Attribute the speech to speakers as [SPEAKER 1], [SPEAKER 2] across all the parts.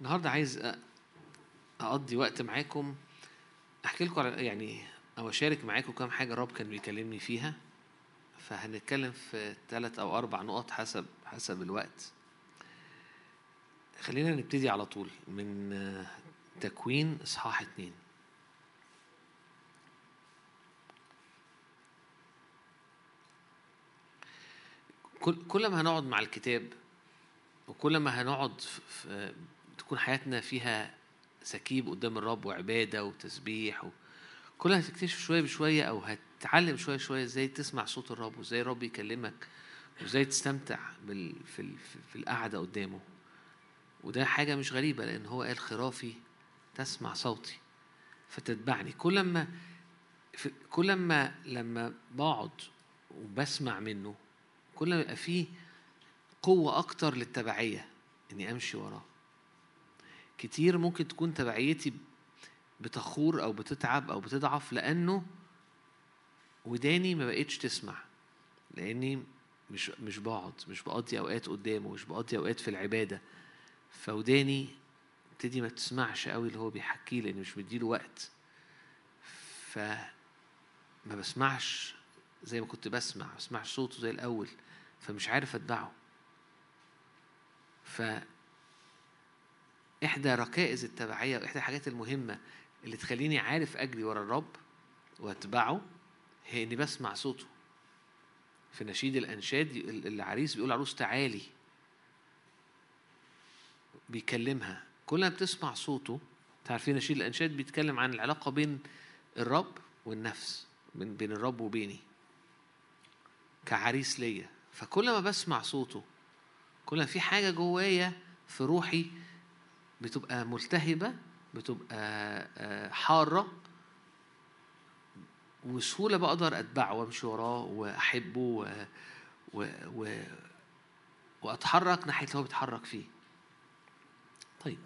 [SPEAKER 1] النهارده عايز أقضي وقت معاكم أحكي لكم على يعني أو أشارك معاكم كام حاجة الرب كان بيكلمني فيها. فهنتكلم في ثلاث أو أربع نقط حسب حسب الوقت. خلينا نبتدي على طول من تكوين إصحاح اتنين. كل ما هنقعد مع الكتاب وكل ما هنقعد تكون حياتنا فيها سكيب قدام الرب وعبادة وتسبيح و... كل هتكتشف شوية بشوية أو هتتعلم شوية شوية إزاي تسمع صوت الرب وإزاي الرب يكلمك وإزاي تستمتع بال... في, ال... في- القعدة قدامه وده حاجة مش غريبة لأن هو قال خرافي تسمع صوتي فتتبعني كل ما. كل ما لما بقعد وبسمع منه كل ما يبقى فيه قوة أكتر للتبعية إني أمشي وراه كتير ممكن تكون تبعيتي بتخور أو بتتعب أو بتضعف لأنه وداني ما بقتش تسمع. لأني مش مش بقعد مش بقضي أوقات قدامه مش بقضي أوقات في العبادة. فوداني تبتدي ما تسمعش قوي اللي هو بيحكيه لأني مش مديله وقت. فما بسمعش زي ما كنت بسمع ما بسمعش صوته زي الأول. فمش عارف أتبعه. ف إحدى ركائز التبعية وإحدى الحاجات المهمة اللي تخليني عارف أجري ورا الرب وأتبعه هي إني بسمع صوته. في نشيد الأنشاد العريس بيقول عروس تعالي. بيكلمها. كل ما بتسمع صوته تعرفين نشيد الأنشاد بيتكلم عن العلاقة بين الرب والنفس بين بين الرب وبيني. كعريس ليا. فكل ما بسمع صوته كل ما في حاجة جوايا في روحي بتبقى ملتهبة بتبقى آه، حارة وسهولة بقدر أتبعه وأمشي وراه وأحبه و... و... و... وأتحرك ناحية اللي هو بيتحرك فيه. طيب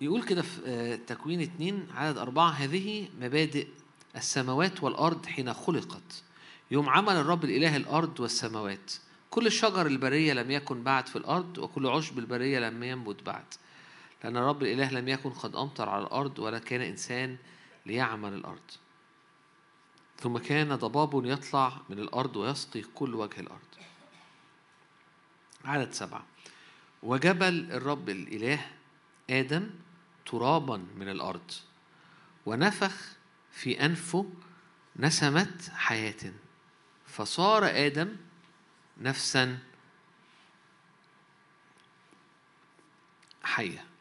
[SPEAKER 1] يقول كده في آه، تكوين اتنين عدد أربعة هذه مبادئ السماوات والأرض حين خلقت. يوم عمل الرب الإله الأرض والسماوات. كل الشجر البرية لم يكن بعد في الأرض وكل عشب البرية لم ينبت بعد. لأن الرب الإله لم يكن قد أمطر على الأرض ولا كان إنسان ليعمل الأرض. ثم كان ضباب يطلع من الأرض ويسقي كل وجه الأرض. عدد سبعة. وجبل الرب الإله آدم ترابا من الأرض. ونفخ في أنفه نسمة حياة. فصار آدم نفسا حية.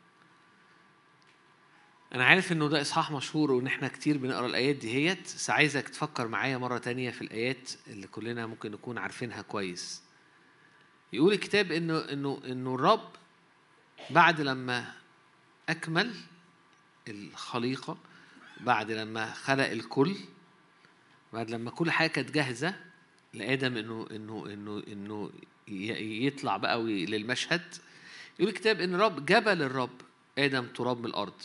[SPEAKER 1] أنا عارف إنه ده إصحاح مشهور وإن إحنا كتير بنقرأ الآيات دي هيت بس عايزك تفكر معايا مرة تانية في الآيات اللي كلنا ممكن نكون عارفينها كويس. يقول الكتاب إنه إنه إنه الرب بعد لما أكمل الخليقة بعد لما خلق الكل بعد لما كل حاجة كانت جاهزة لآدم إنه إنه إنه إنه يطلع بقى للمشهد يقول الكتاب إن الرب جبل الرب آدم تراب من الأرض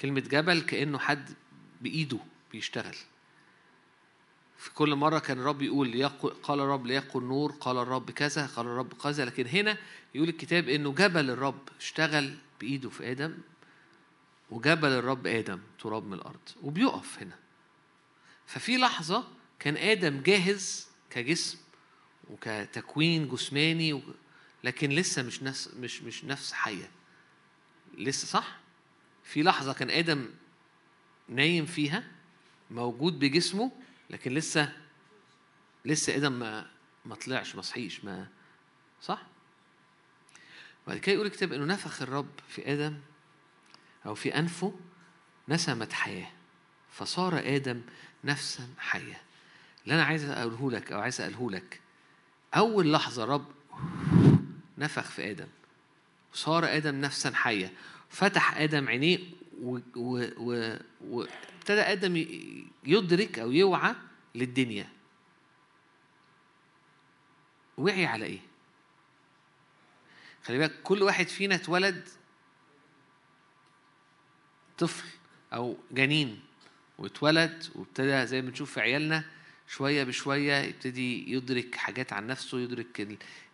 [SPEAKER 1] كلمة جبل كأنه حد بإيده بيشتغل في كل مرة كان الرب يقول قال الرب ليقل نور قال الرب كذا قال الرب كذا لكن هنا يقول الكتاب إنه جبل الرب اشتغل بإيده في آدم وجبل الرب آدم تراب من الأرض وبيقف هنا ففي لحظة كان آدم جاهز كجسم وكتكوين جسماني. لكن لسه مش نفس مش مش نفس حية لسه صح؟ في لحظة كان آدم نايم فيها موجود بجسمه لكن لسه لسه آدم ما ما طلعش ما صحيش ما صح؟ بعد كده يقول الكتاب إنه نفخ الرب في آدم أو في أنفه نسمة حياة فصار آدم نفسا حية اللي أنا عايز أقوله لك أو عايز أقوله لك أول لحظة رب نفخ في آدم صار آدم نفسا حية فتح آدم عينيه وابتدى آدم يدرك أو يوعى للدنيا وعي على إيه؟ خلي بالك كل واحد فينا اتولد طفل أو جنين واتولد وابتدى زي ما بنشوف في عيالنا شوية بشوية يبتدي يدرك حاجات عن نفسه يدرك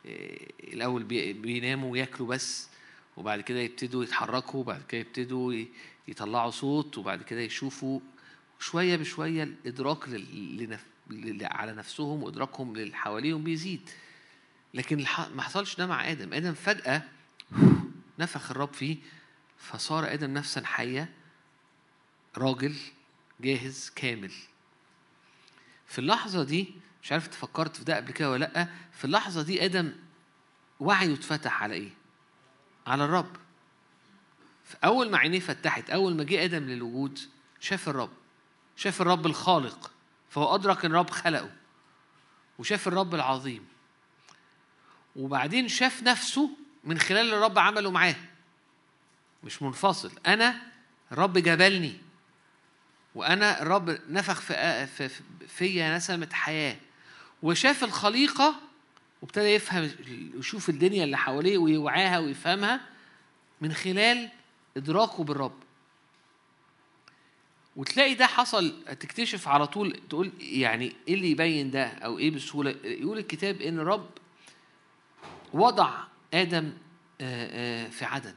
[SPEAKER 1] آه، الأول بي- بيناموا وياكلوا بس وبعد كده يبتدوا يتحركوا وبعد كده يبتدوا يطلعوا صوت وبعد كده يشوفوا شوية بشوية الإدراك لنف... على نفسهم وإدراكهم للي حواليهم بيزيد. لكن ما حصلش ده مع آدم. آدم فجأة نفخ الرب فيه فصار آدم نفسا حية راجل جاهز كامل. في اللحظة دي مش عارف تفكرت في ده قبل كده ولا لأ في اللحظة دي آدم وعيه اتفتح على إيه؟ على الرب. أول ما عينيه فتحت أول ما جه آدم للوجود شاف الرب شاف الرب الخالق فهو أدرك إن الرب خلقه وشاف الرب العظيم. وبعدين شاف نفسه من خلال اللي الرب عمله معاه. مش منفصل أنا الرب جبلني. وأنا الرب نفخ في فيا نسمة حياة. وشاف الخليقة وابتدى يفهم يشوف الدنيا اللي حواليه ويوعاها ويفهمها من خلال إدراكه بالرب. وتلاقي ده حصل تكتشف على طول تقول يعني إيه اللي يبين ده أو إيه بسهولة؟ يقول الكتاب إن الرب وضع آدم في عدن.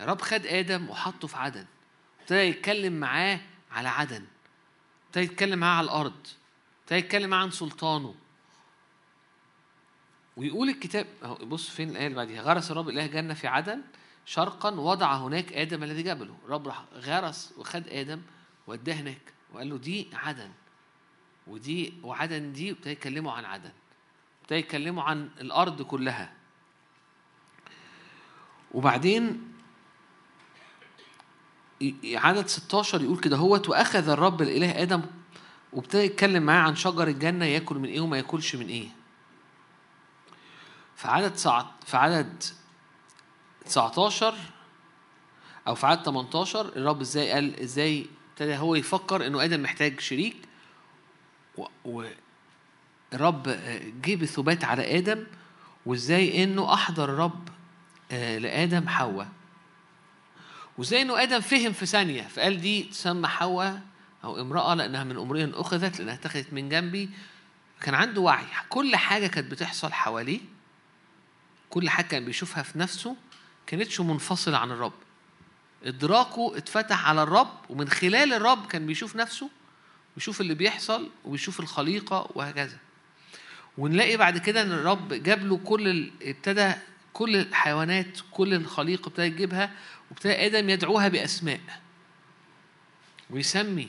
[SPEAKER 1] الرب خد آدم وحطه في عدن. ابتدى يتكلم معاه على عدن. ابتدى يتكلم معاه على الأرض. ابتدى يتكلم معاه عن سلطانه. ويقول الكتاب بص فين الآية اللي بعديها؟ غرس الرب إله جنة في عدن شرقا وضع هناك آدم الذي جبله. الرب راح غرس وخد آدم وداه هناك وقال له دي عدن. ودي وعدن دي ابتدى يتكلموا عن عدن. ابتدى يتكلموا عن الأرض كلها. وبعدين عدد 16 يقول كده هوت وأخذ الرب الإله آدم وابتدى يتكلم معاه عن شجر الجنة يأكل من إيه وما يأكلش من إيه. في عدد في عدد 19 أو في عدد 18 الرب إزاي قال إزاي ابتدى هو يفكر إنه آدم محتاج شريك والرب جه بثبات على آدم وإزاي إنه أحضر الرب آه، لآدم حواء. وازاي إنه آدم فهم في ثانية فقال دي تسمى حواء أو امرأة لأنها من امرئ أخذت لأنها اتخذت من جنبي. كان عنده وعي. كل حاجة كانت بتحصل حواليه كل حاجة كان بيشوفها في نفسه كانتش منفصلة عن الرب. إدراكه اتفتح على الرب ومن خلال الرب كان بيشوف نفسه بيشوف اللي بيحصل وبيشوف الخليقة وهكذا. ونلاقي بعد كده إن الرب جاب له كل ابتدى كل الحيوانات كل الخليقة ابتدى يجيبها وابتدى آدم يدعوها بأسماء. ويسمي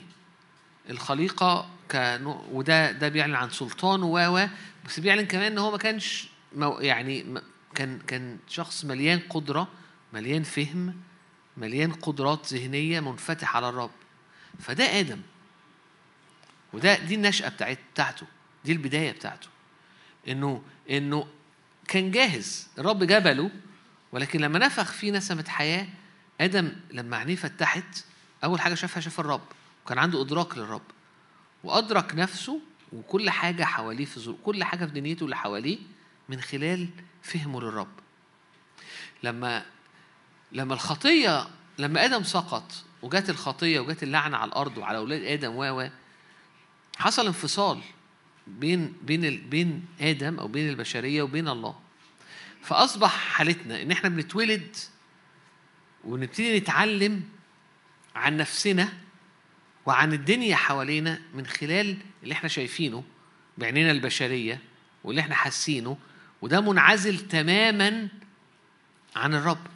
[SPEAKER 1] الخليقة كنوع وده ده بيعلن عن سلطانه و بس بيعلن كمان إن هو ما كانش يعني كان كان شخص مليان قدرة مليان فهم مليان قدرات ذهنية منفتح على الرب. فده آدم. وده دي النشأة بتاعت بتاعته. دي البداية بتاعته. إنه إنه كان جاهز. الرب جبله ولكن لما نفخ فيه نسمة حياة آدم لما عينيه فتحت أول حاجة شافها شاف الرب وكان عنده إدراك للرب وأدرك نفسه وكل حاجة حواليه في كل حاجة في دنيته اللي حواليه من خلال فهمه للرب. لما لما الخطية لما آدم سقط وجات الخطية وجات اللعنة على الأرض وعلى أولاد آدم و حصل انفصال بين بين بين آدم أو بين البشرية وبين الله. فأصبح حالتنا إن إحنا بنتولد ونبتدي نتعلم عن نفسنا وعن الدنيا حوالينا من خلال اللي إحنا شايفينه بعينينا البشرية واللي إحنا حاسينه وده منعزل تماما عن الرب.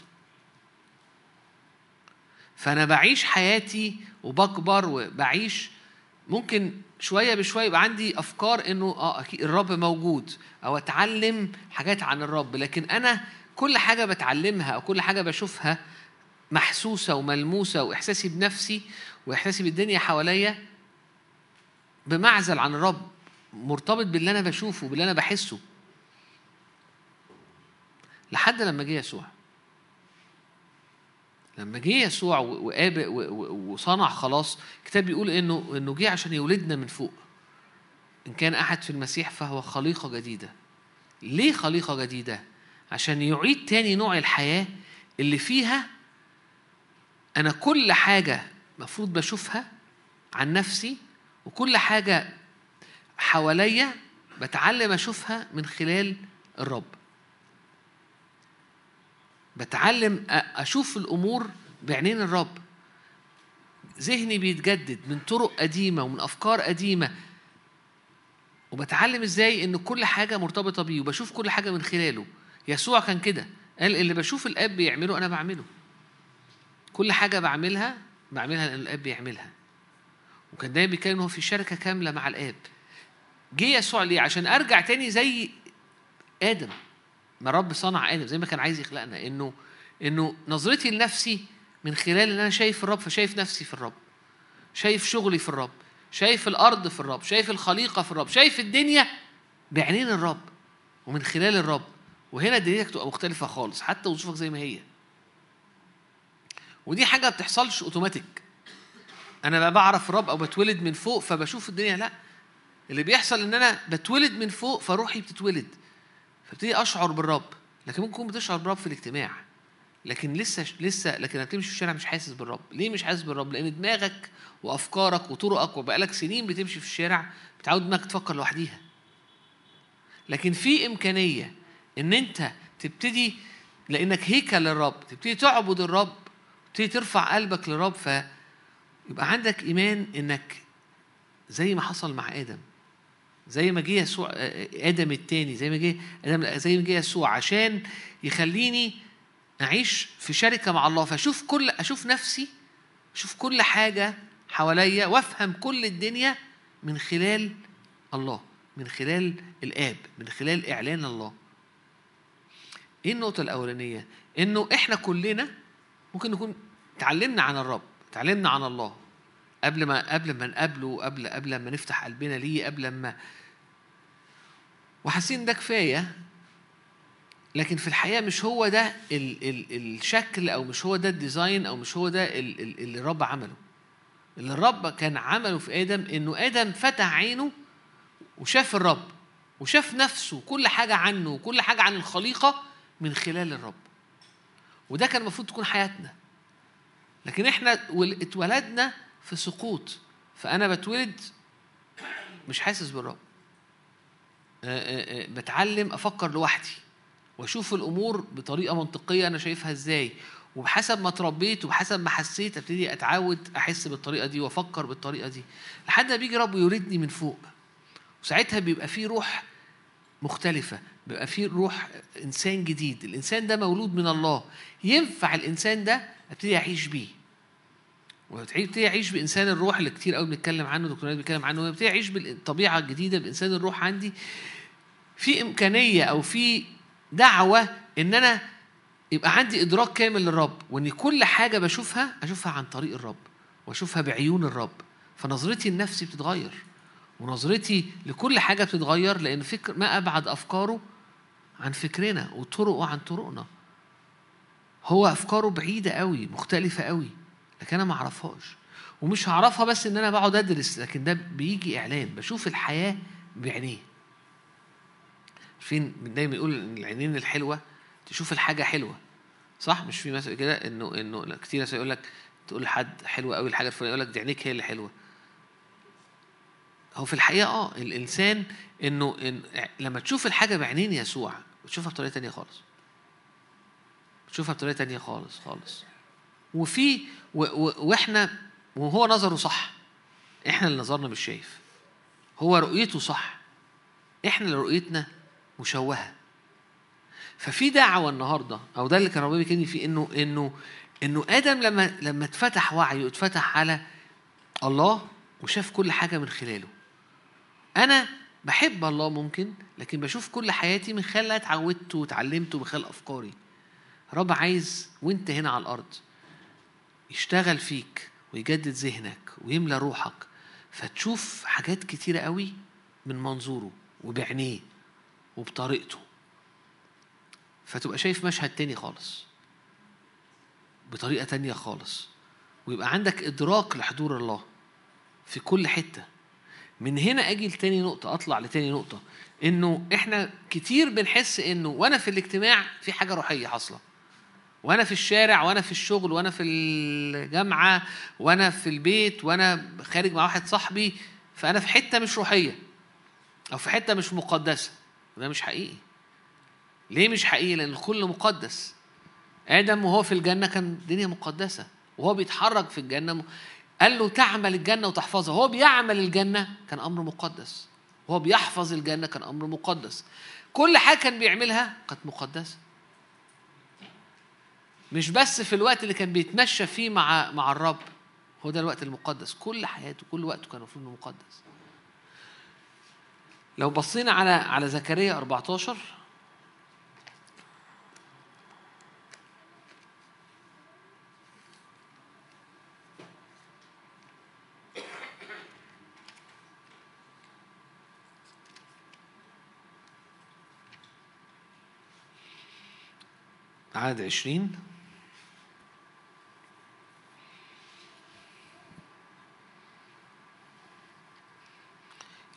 [SPEAKER 1] فأنا بعيش حياتي وبكبر وبعيش ممكن شوية بشوية يبقى عندي أفكار إنه آه أكيد الرب موجود أو أتعلم حاجات عن الرب لكن أنا كل حاجة بتعلمها أو كل حاجة بشوفها محسوسة وملموسة وإحساسي بنفسي وإحساسي بالدنيا حواليا بمعزل عن الرب مرتبط باللي أنا بشوفه باللي أنا بحسه. لحد لما جه يسوع. لما جه يسوع وقابل وصنع خلاص الكتاب بيقول إنه إنه جه عشان يولدنا من فوق. إن كان أحد في المسيح فهو خليقة جديدة. ليه خليقة جديدة؟ عشان يعيد تاني نوع الحياة اللي فيها أنا كل حاجة مفروض بشوفها عن نفسي وكل حاجة حواليا بتعلم أشوفها من خلال الرب. بتعلم أشوف الأمور بعينين الرب. ذهني بيتجدد من طرق قديمة ومن أفكار قديمة. وبتعلم إزاي إن كل حاجة مرتبطة بيه وبشوف كل حاجة من خلاله. يسوع كان كده. قال اللي بشوف الآب بيعمله أنا بعمله. كل حاجة بعملها بعملها لأن الآب بيعملها. وكان دايما بيتكلم هو في شركة كاملة مع الآب. جه يسوع ليه؟ عشان أرجع تاني زي آدم. ما الرب صنع آدم زي ما كان عايز يخلقنا. إنه إنه نظرتي لنفسي من خلال إن أنا شايف الرب فشايف نفسي في الرب. شايف شغلي في الرب. شايف الأرض في الرب. شايف الخليقة في الرب. شايف الدنيا بعينين الرب. ومن خلال الرب. وهنا دنيتك تبقى مختلفة خالص. حتى وظيفك زي ما هي. ودي حاجة ما بتحصلش اوتوماتيك أنا بقى بعرف الرب أو بتولد من فوق فبشوف الدنيا لا. اللي بيحصل إن أنا بتولد من فوق فروحي بتتولد فابتدي أشعر بالرب. لكن ممكن تكون بتشعر بالرب في الاجتماع. لكن لسه لسه لكن هتمشي في الشارع مش حاسس بالرب. ليه مش حاسس بالرب؟ لأن دماغك وأفكارك وطرقك وبقالك سنين بتمشي في الشارع بتعود دماغك تفكر لوحديها. لكن في إمكانية إن أنت تبتدي لأنك هيكل للرب تبتدي تعبد الرب تبتدي ترفع قلبك للرب فيبقى عندك إيمان إنك زي ما حصل مع آدم زي ما جه يسوع آدم التاني زي ما جه آدم زي ما جه يسوع عشان يخليني أعيش في شركة مع الله فأشوف كل أشوف نفسي أشوف كل حاجة حواليا وأفهم كل الدنيا من خلال الله من خلال الآب من خلال إعلان الله. إيه النقطة الأولانية؟ إنه إحنا كلنا ممكن نكون تعلمنا عن الرب تعلمنا عن الله. قبل ما قبل ما نقابله قبل قبل ما نفتح قلبنا ليه قبل ما وحاسين ده كفاية لكن في الحقيقة مش هو ده ال ال الشكل أو مش هو ده الديزاين أو مش هو ده اللي الرب عمله. اللي الرب كان عمله في آدم إنه آدم فتح عينه وشاف الرب وشاف نفسه كل حاجة عنه وكل حاجة عن الخليقة من خلال الرب. وده كان المفروض تكون حياتنا. لكن إحنا اتولدنا في سقوط فأنا بتولد مش حاسس بالرب. بتعلم أفكر لوحدي وأشوف الأمور بطريقة منطقية أنا شايفها إزاي. وبحسب ما اتربيت وبحسب ما حسيت أبتدي أتعود أحس بالطريقة دي وأفكر بالطريقة دي. لحد ما بيجي رب يريدني من فوق. وساعتها بيبقى في روح مختلفة بيبقى في روح إنسان جديد. الإنسان ده مولود من الله. ينفع الإنسان ده أبتدي أعيش بيه. وابتدي أعيش بإنسان الروح اللي كتير قوي بنتكلم عنه دكتور بيتكلم عنه وابتدي أعيش بالطبيعة الجديدة بإنسان الروح عندي. في إمكانية أو في دعوة إن أنا يبقى عندي إدراك كامل للرب وإن كل حاجة بشوفها أشوفها عن طريق الرب وأشوفها بعيون الرب. فنظرتي لنفسي بتتغير ونظرتي لكل حاجة بتتغير لأن فكر ما أبعد أفكاره عن فكرنا وطرقه عن طرقنا. هو أفكاره بعيدة قوي مختلفة قوي. لكن أنا ما أعرفهاش. ومش هعرفها بس إن أنا بقعد أدرس لكن ده بيجي إعلان. بشوف الحياة بعينيه. فين دايما يقول إن العينين الحلوة تشوف الحاجة حلوة. صح؟ مش في مثل كده إنه إنه كتير ناس يقول لك تقول لحد حلوة قوي الحاجة الفلانية يقول لك دي عينيك هي اللي حلوة. هو في الحقيقة آه الإنسان إنه إن لما تشوف الحاجة بعينين يسوع بتشوفها بطريقة تانية خالص. بتشوفها بطريقة تانية خالص خالص. وفي وإحنا وهو نظره صح. إحنا اللي نظرنا مش شايف. هو رؤيته صح. إحنا اللي رؤيتنا مشوهة. ففي دعوة النهاردة أو ده اللي كان ربنا بيكلمني فيه إنه إنه إنه آدم لما لما اتفتح وعيه اتفتح على الله وشاف كل حاجة من خلاله. أنا بحب الله ممكن لكن بشوف كل حياتي من خلال اتعودت واتعلمت من خلال أفكاري. رب عايز وأنت هنا على الأرض يشتغل فيك ويجدد ذهنك ويملى روحك فتشوف حاجات كتيرة قوي من منظوره وبعينيه وبطريقته. فتبقى شايف مشهد تاني خالص بطريقة تانية خالص. ويبقى عندك إدراك لحضور الله في كل حتة. من هنا أجي لتاني نقطة أطلع لتاني نقطة إنه إحنا كتير بنحس إنه وأنا في الاجتماع في حاجة روحية حاصلة. وأنا في الشارع وأنا في الشغل وأنا في الجامعة وأنا في البيت وأنا خارج مع واحد صاحبي فأنا في حتة مش روحية أو في حتة مش مقدسة. وده مش حقيقي. ليه مش حقيقي؟ لأن الكل مقدس. آدم وهو في الجنة كان الدنيا مقدسة. وهو بيتحرك في الجنة. قال له تعمل الجنة وتحفظها. هو بيعمل الجنة كان أمر مقدس. وهو بيحفظ الجنة كان أمر مقدس. كل حاجة كان بيعملها كانت مقدسة. مش بس في الوقت اللي كان بيتمشى فيه مع مع الرب هو ده الوقت المقدس. كل حياته كل وقته كان المفروض مقدس. لو بصينا على على زكريا 14 عدد عشرين.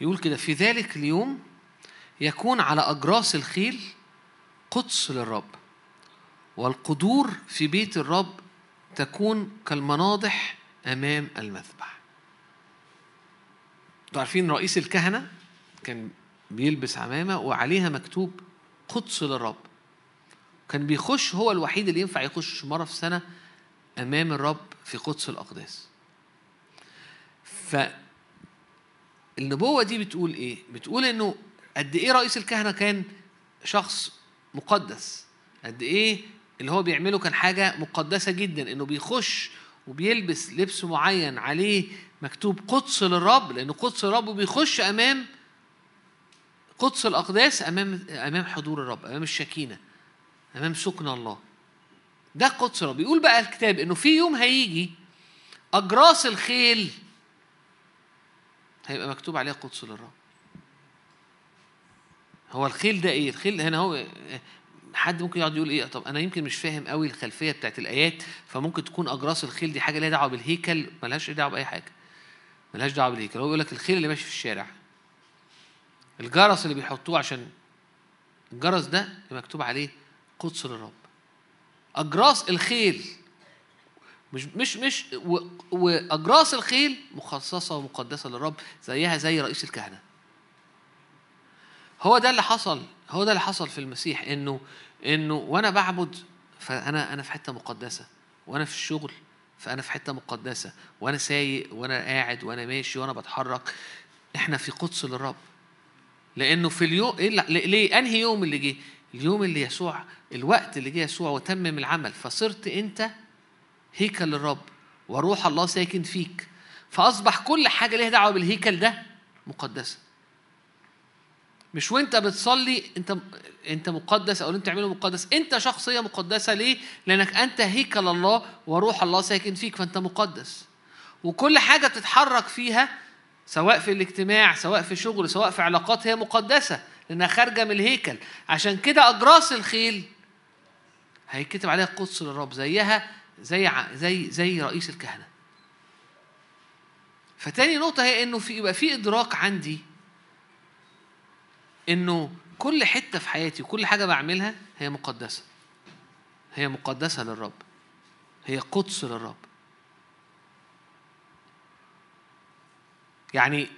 [SPEAKER 1] يقول كده في ذلك اليوم يكون على أجراس الخيل قدس للرب والقدور في بيت الرب تكون كالمناضح أمام المذبح. أنتوا عارفين رئيس الكهنة كان بيلبس عمامة وعليها مكتوب قدس للرب. كان بيخش هو الوحيد اللي ينفع يخش مرة في سنة أمام الرب في قدس الأقداس. فالنبوة دي بتقول إيه؟ بتقول إنه قد إيه رئيس الكهنة كان شخص مقدس. قد إيه اللي هو بيعمله كان حاجة مقدسة جدا. إنه بيخش وبيلبس لبس معين عليه مكتوب قدس للرب لأن قدس الرب بيخش أمام قدس الأقداس أمام أمام حضور الرب أمام الشكينة أمام سكن الله. ده قدس الرب. بيقول بقى الكتاب إنه في يوم هيجي أجراس الخيل هيبقى مكتوب عليها قدس للرب. هو الخيل ده إيه؟ الخيل هنا هو حد ممكن يقعد يقول إيه؟ طب أنا يمكن مش فاهم قوي الخلفية بتاعت الآيات فممكن تكون اجراس الخيل دي حاجة ليها دعوة بالهيكل ملهاش دعوة بأي حاجة. ملهاش دعوة بالهيكل. هو بيقول لك الخيل اللي ماشي في الشارع الجرس اللي بيحطوه عشان الجرس ده مكتوب عليه قدس للرب. أجراس الخيل مش مش مش و وأجراس الخيل مخصصة ومقدسة للرب زيها زي رئيس الكهنة. هو ده اللي حصل هو ده اللي حصل في المسيح إنه إنه وأنا بعبد فأنا أنا في حتة مقدسة وأنا في الشغل فأنا في حتة مقدسة وأنا سايق وأنا قاعد وأنا ماشي وأنا بتحرك. إحنا في قدس للرب. لأنه في اليوم إيه ليه؟ أنهي يوم اللي جه؟ اليوم اللي يسوع الوقت اللي جه يسوع وتمم العمل. فصرت أنت هيكل للرب وروح الله ساكن فيك. فأصبح كل حاجة ليها دعوة بالهيكل ده مقدسة. مش وأنت بتصلي أنت أنت مقدس أو أنت تعمله مقدس. أنت شخصية مقدسة ليه؟ لأنك أنت هيكل الله وروح الله ساكن فيك فأنت مقدس. وكل حاجة بتتحرك فيها سواء في الاجتماع سواء في شغل سواء في علاقات هي مقدسة لأنها خارجة من الهيكل. عشان كده اجراس الخيل هيكتب عليها قدس للرب زيها زي زي زي رئيس الكهنة. فتاني نقطة هي إنه في يبقى في إدراك عندي إنه كل حتة في حياتي وكل حاجة بعملها هي مقدسة. هي مقدسة للرب. هي قدس للرب. يعني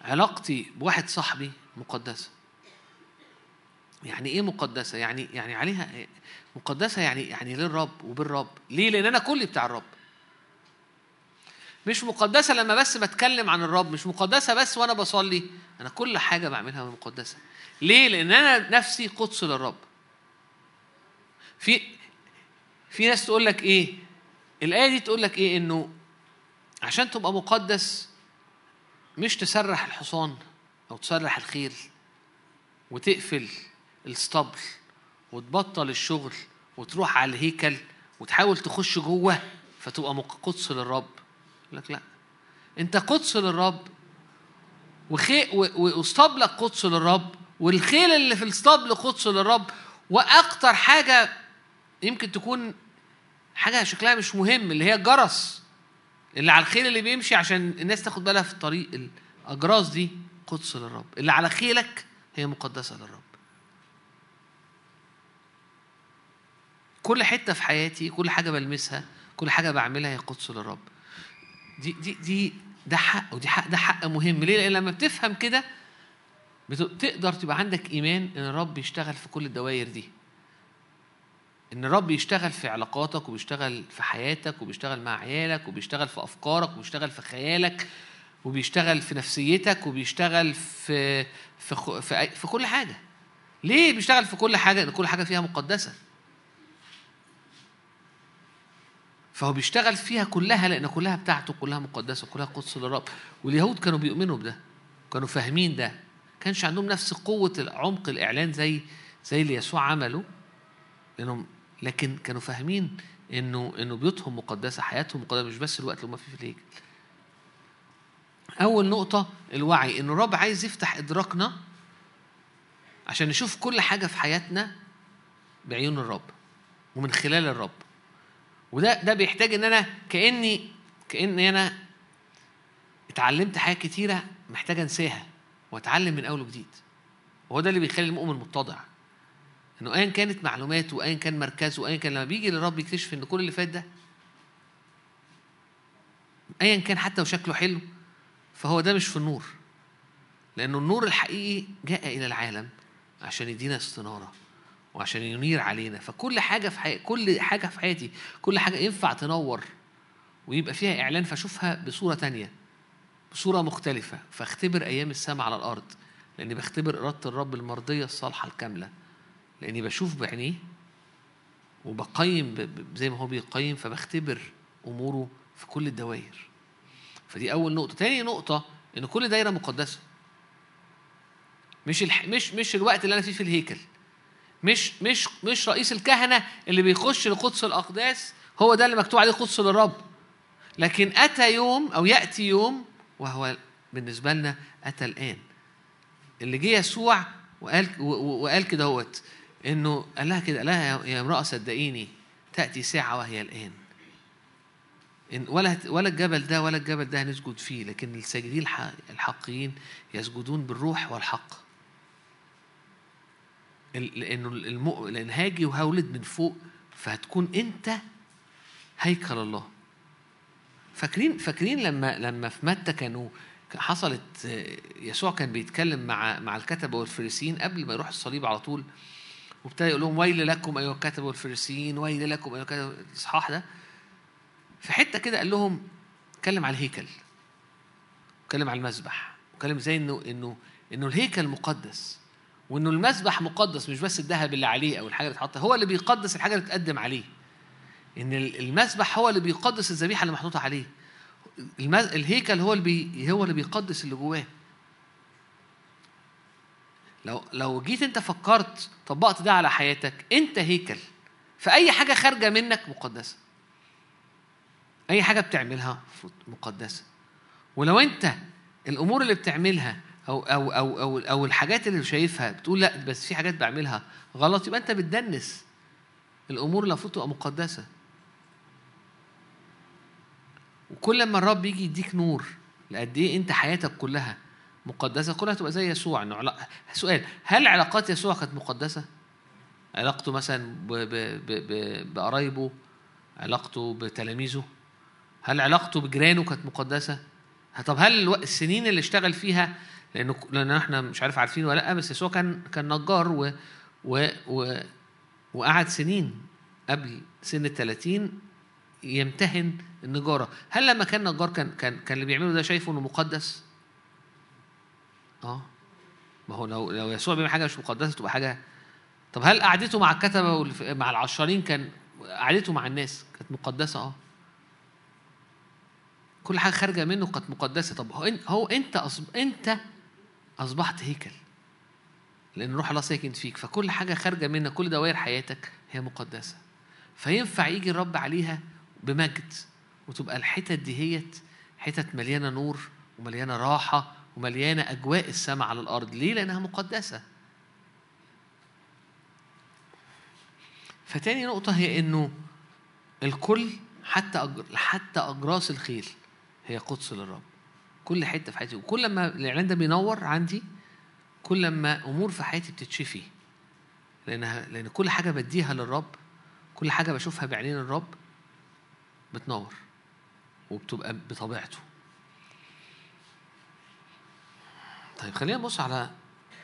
[SPEAKER 1] علاقتي بواحد صاحبي مقدسة. يعني إيه مقدسة؟ يعني يعني عليها مقدسة يعني يعني للرب وبالرب، ليه؟ لأن أنا كلي بتاع الرب. مش مقدسة لما بس بتكلم عن الرب، مش مقدسة بس وأنا بصلي، أنا كل حاجة بعملها مقدسة. ليه؟ لأن أنا نفسي قدس للرب. في في ناس تقول لك إيه؟ الآية دي تقول لك إيه؟ إنه عشان تبقى مقدس مش تسرح الحصان أو تسرح الخيل وتقفل الاسطبل وتبطل الشغل وتروح على الهيكل وتحاول تخش جوه فتبقى قدس للرب. يقول لك لا. انت قدس للرب وخي واسطبلك قدس للرب والخيل اللي في الاسطبل قدس للرب. وأكتر حاجة يمكن تكون حاجة شكلها مش مهم اللي هي الجرس. اللي على الخيل اللي بيمشي عشان الناس تاخد بالها في الطريق الأجراس دي قدس للرب. اللي على خيلك هي مقدسة للرب. كل حتة في حياتي كل حاجة بلمسها كل حاجة بعملها هي قدس للرب. دي دي دي ده حق ودي حق ده حق مهم. ليه؟ لأن لما بتفهم كده تقدر تبقى عندك إيمان إن الرب بيشتغل في كل الدوائر دي. إن الرب يشتغل في علاقاتك وبيشتغل في حياتك وبيشتغل مع عيالك وبيشتغل في أفكارك وبيشتغل في خيالك وبيشتغل في نفسيتك وبيشتغل في في في, في كل حاجة. ليه بيشتغل في كل حاجة؟ لأن كل حاجة فيها مقدسة. فهو بيشتغل فيها كلها لأن كلها بتاعته كلها مقدسة كلها قدس للرب. واليهود كانوا بيؤمنوا بده كانوا فاهمين ده. كانش عندهم نفس قوة عمق الإعلان زي زي اللي يسوع عمله. لانهم لكن كانوا فاهمين إنه إنه بيوتهم مقدسة حياتهم مقدسة مش بس الوقت اللي هم فيه في الهيكل. أول نقطة الوعي ان الرب عايز يفتح إدراكنا عشان نشوف كل حاجة في حياتنا بعيون الرب ومن خلال الرب. وده ده بيحتاج إن أنا كأني كأني أنا اتعلمت حاجات كتيرة محتاج أنساها وأتعلم من أول وجديد. وهو ده اللي بيخلي المؤمن متضع إنه ايا كانت معلوماته وايا كان مركزه وايا كان لما بيجي للرب يكتشف إن كل اللي فات ده ايا كان حتى وشكله حلو فهو ده مش في النور. لأنه النور الحقيقي جاء إلى العالم عشان يدينا استنارة. وعشان ينير علينا. فكل حاجة في حي... كل حاجة في حياتي كل حاجة ينفع تنور ويبقى فيها إعلان فأشوفها بصورة تانية بصورة مختلفة. فاختبر أيام السماء على الأرض لأني بختبر إرادة الرب المرضية الصالحة الكاملة. لأني بشوف بعينيه وبقيم. زي ما هو بيقيم فبختبر أموره في كل الدوائر. فدي أول نقطة. تاني نقطة إن كل دايرة مقدسة. مش الح... مش مش الوقت اللي أنا فيه في الهيكل. مش مش مش رئيس الكهنة اللي بيخش لقدس الأقداس هو ده اللي مكتوب عليه قدس للرب. لكن أتى يوم أو يأتي يوم وهو بالنسبة لنا أتى الآن. اللي جه يسوع وقال وقال كده هوت إنه قال لها كده قال لها يا- امرأة صدقيني تأتي ساعة وهي الآن. إن ولا ولا الجبل ده ولا الجبل ده هنسجد فيه لكن الساجدين الح- الحقيين يسجدون بالروح والحق. المؤ... لأن هاجي وهولد من فوق فهتكون أنت هيكل الله. فاكرين فاكرين لما لما في متى كانوا حصلت يسوع كان بيتكلم مع مع الكتبه والفريسيين قبل ما يروح الصليب على طول وابتدى يقول لهم ويل لكم أيها الكتبه والفريسيين ويل لكم أيها الكتبه الاصحاح ده. في حتة كده قال لهم اتكلم على الهيكل اتكلم على المذبح اتكلم زي إنه إنه إنه الهيكل مقدس. وإنه المذبح مقدس مش بس الذهب اللي عليه أو الحاجة اللي اتحط هو اللي بيقدس الحاجة اللي بتقدم عليه. إن المذبح هو اللي بيقدس الذبيحة اللي محطوطة عليه. الهيكل هو اللي بي... هو اللي بيقدس اللي جواه. لو لو جيت أنت فكرت طبقت ده على حياتك أنت هيكل. فأي حاجة خارجة منك مقدسة. أي حاجة بتعملها مقدسة. ولو أنت الأمور اللي بتعملها أو أو أو أو, أو الحاجات اللي شايفها بتقول لأ بس في حاجات بعملها غلط يبقى أنت بتدنس الأمور اللي المفروض تبقى مقدسة وكل ما الرب يجي يديك نور لقد إيه أنت حياتك كلها مقدسة كلها تبقى زي يسوع علا... سؤال هل علاقات يسوع كانت مقدسة؟ علاقته مثلا. بقرايبه علاقته بتلاميذه هل علاقته بجيرانه كانت مقدسة؟ طب هل. السنين اللي اشتغل فيها لأنه لأن إحنا مش عارف عارفين ولا لأ بس يسوع كان كان نجار و... و... و... وقعد سنين قبل سن ال 30 يمتهن النجارة. هل لما كان نجار كان كان كان اللي بيعمله ده شايفه إنه مقدس؟ آه. ما هو لو لو يسوع بيعمل حاجة مش مقدسة تبقى حاجة. طب هل قعدته مع الكتبة والف... مع العشارين كان قعدته مع الناس كانت مقدسة؟ آه. كل حاجة خارجة منه كانت مقدسة. طب هو هو انت أصب... انت أصبحت هيكل. لأن روح الله ساكن فيك. فكل حاجة خارجة منك كل دوائر حياتك هي مقدسة. فينفع يجي الرب عليها بمجد وتبقى الحتت دي هيت حتت مليانة نور ومليانة راحة ومليانة أجواء السماء على الأرض. ليه؟ لأنها مقدسة. فتاني نقطة هي إنه الكل حتى. حتى أجراس الخيل هي قدس للرب. كل حتة في حياتي. وكل ما الإعلان ده بينور عندي كل ما أمور في حياتي بتتشفي لأنها لأن كل حاجة بديها للرب كل حاجة بشوفها بعينين الرب بتنور وبتبقى بطبيعته. طيب خلينا نبص على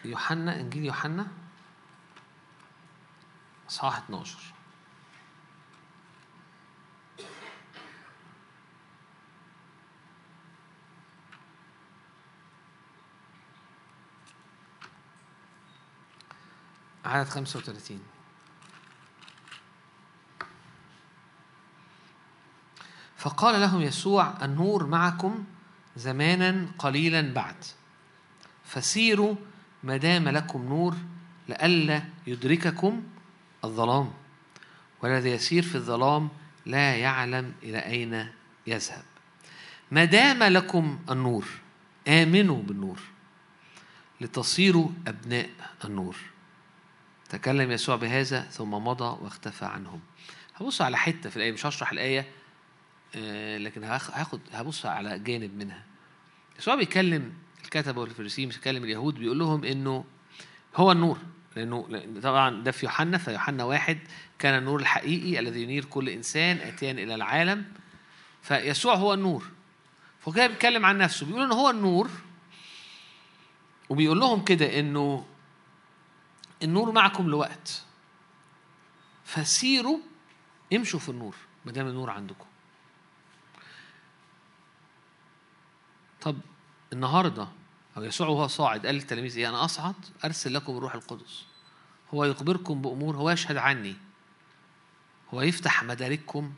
[SPEAKER 1] يوحنا إنجيل يوحنا اصحاح 12 عدد 35 فقال لهم يسوع النور معكم زمانا قليلا بعد. فسيروا ما دام لكم نور لئلا يدرككم الظلام. والذي يسير في الظلام لا يعلم إلى أين يذهب. ما دام لكم النور آمنوا بالنور. لتصيروا أبناء النور. تكلم يسوع بهذا ثم مضى واختفى عنهم. هبص على حتة في الآية مش هشرح الآية آه، لكن هاخد هبص على جانب منها. يسوع بيكلم الكتبة والفريسيين بيكلم اليهود بيقول لهم إنه هو النور. لأنه طبعا ده في يوحنا فيوحنا واحد كان النور الحقيقي الذي ينير كل إنسان أتيان إلى العالم. فيسوع هو النور. كده بيتكلم عن نفسه بيقول إن هو النور وبيقول لهم كده إنه النور معكم لوقت. فسيروا امشوا في النور ما دام النور عندكم. طب النهارده أو يسوع وهو صاعد قال للتلاميذ إيه؟ أنا أصعد أرسل لكم الروح القدس. هو يخبركم بأمور هو يشهد عني. هو يفتح مدارككم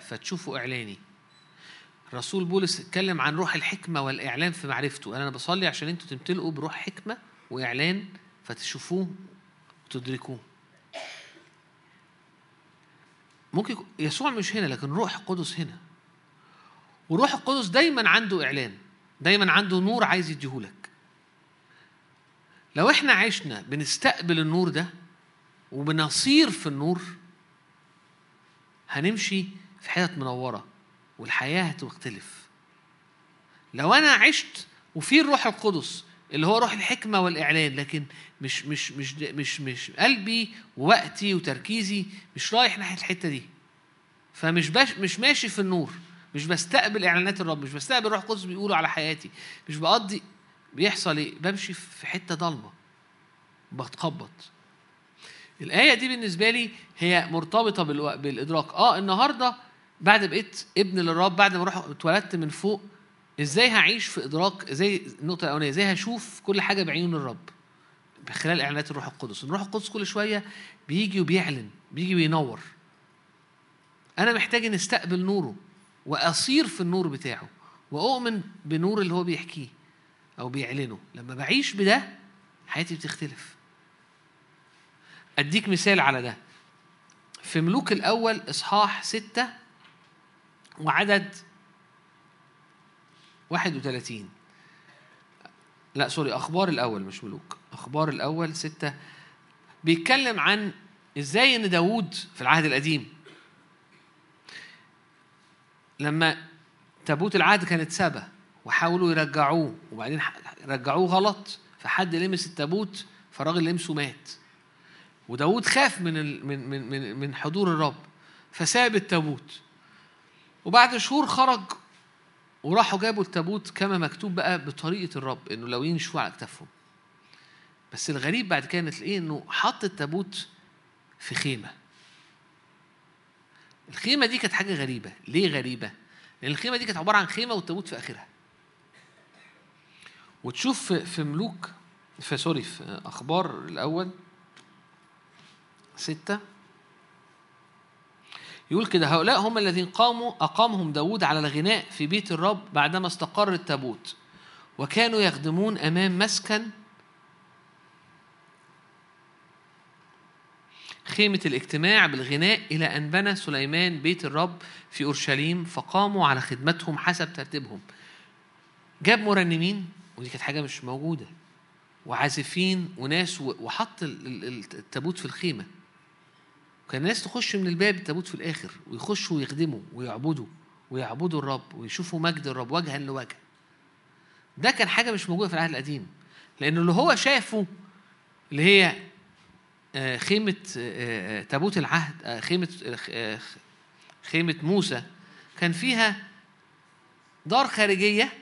[SPEAKER 1] فتشوفوا إعلاني. الرسول بولس اتكلم عن روح الحكمة والإعلان في معرفته. أنا بصلي عشان أنتوا تمتلئوا بروح حكمة وإعلان فتشوفوه وتدركوه ممكن يسوع مش هنا لكن روح القدس هنا. وروح القدس دايما عنده إعلان دايما عنده نور عايز يديهولك. لو إحنا عشنا بنستقبل النور ده وبنصير في النور هنمشي في حتت منورة والحياة هتختلف. لو أنا عشت وفي الروح القدس اللي هو روح الحكمة والإعلان لكن مش مش مش مش مش قلبي ووقتي وتركيزي مش رايح ناحية الحتة دي. فمش باش مش ماشي في النور مش بستقبل إعلانات الرب مش بستقبل روح القدس بيقولوا على حياتي مش بقضي بيحصل إيه؟ بمشي في حتة ضلمة بتخبط. الآية دي بالنسبة لي هي مرتبطة بالإدراك. آه النهاردة بعد بقيت ابن للرب بعد ما روح اتولدت من فوق إزاي هعيش في إدراك زي النقطة الأولانية إزاي هشوف كل حاجة بعيون الرب؟ خلال إعلانات الروح القدس. الروح القدس كل شوية بيجي وبيعلن بيجي وينور. أنا محتاج ان أستقبل نوره وأصير في النور بتاعه وأؤمن بنور اللي هو بيحكيه أو بيعلنه. لما بعيش بده حياتي بتختلف. أديك مثال على ده. في ملوك الأول إصحاح ستة وعدد 31 لا سوري أخبار الأول مش ملوك. أخبار الأول ستة. بيتكلم عن إزاي إن داوود في العهد القديم لما تابوت العهد كانت سبا وحاولوا يرجعوه وبعدين رجعوه غلط فحد لمس التابوت فالراجل لمسه مات. وداود خاف من من من من حضور الرب فساب التابوت. وبعد شهور خرج وراحوا جابوا التابوت كما مكتوب بقى بطريقة الرب إنه لو ينشفوا على اكتافهم بس الغريب بعد كده تلاقيه إنه حط التابوت في خيمة. الخيمة دي كانت حاجة غريبة. ليه غريبة؟ لأن الخيمة دي كانت عبارة عن خيمة والتابوت في آخرها. وتشوف في ملوك في سوري في أخبار الأول ستة. يقول كده هؤلاء هم الذين قاموا أقامهم داود على الغناء في بيت الرب بعدما استقر التابوت وكانوا يخدمون أمام مسكن خيمة الاجتماع بالغناء إلى أن بنى سليمان بيت الرب في أورشليم فقاموا على خدمتهم حسب ترتيبهم. جاب مرنمين ودي كانت حاجة مش موجودة وعازفين وناس وحط التابوت في الخيمة. كان الناس تخش من الباب التابوت في الآخر ويخشوا ويخدموا ويعبدوا ويعبدوا الرب ويشوفوا مجد الرب وجها لوجه. ده كان حاجة مش موجودة في العهد القديم. لأنه اللي هو شافه اللي هي آه، خيمة آه، آه، تابوت العهد خيمة خيمة موسى كان فيها دار خارجية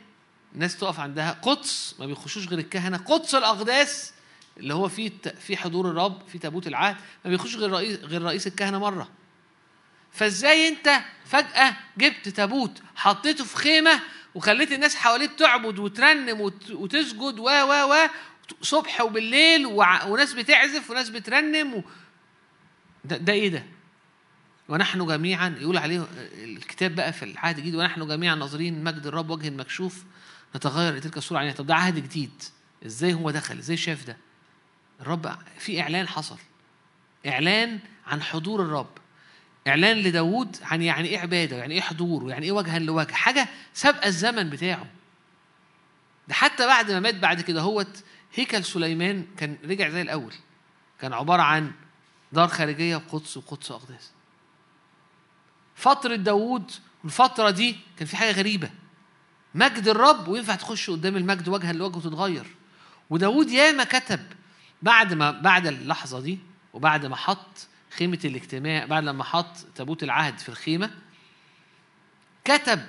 [SPEAKER 1] الناس تقف عندها قدس ما بيخشوش غير الكهنة قدس الأقداس اللي هو فيه في حضور الرب في تابوت العهد ما بيخش غير رئيس غير رئيس الكهنة مرة. فازاي انت فجأة جبت تابوت حطيته في خيمة وخليت الناس حواليه بتعبد وترنم وتسجد و و و صبح وبالليل وناس بتعزف وناس بترنم و... ده, ده إيه ده؟ ونحن جميعا يقول عليه الكتاب بقى في العهد الجديد ونحن جميعا ناظرين مجد الرب وجه مكشوف نتغير تلك الصورة عينها طب ده عهد جديد. إزاي هو دخل؟ إزاي شاف ده؟ الرب في إعلان حصل. إعلان عن حضور الرب. إعلان لداود عن يعني إيه عبادة يعني إيه حضور ويعني إيه وجها لوجه حاجة سابقة الزمن بتاعه. ده حتى بعد ما مات بعد كده هوت هيكل سليمان كان رجع زي الأول. كان عبارة عن دار خارجية وقدس وقدس اقداس فترة داوود والفترة دي كان في حاجة غريبة. مجد الرب وينفع تخش قدام المجد وجها لوجه وتتغير. وداود ياما كتب بعد ما بعد اللحظة دي وبعد ما حط خيمة الاجتماع بعد لما حط تابوت العهد في الخيمة كتب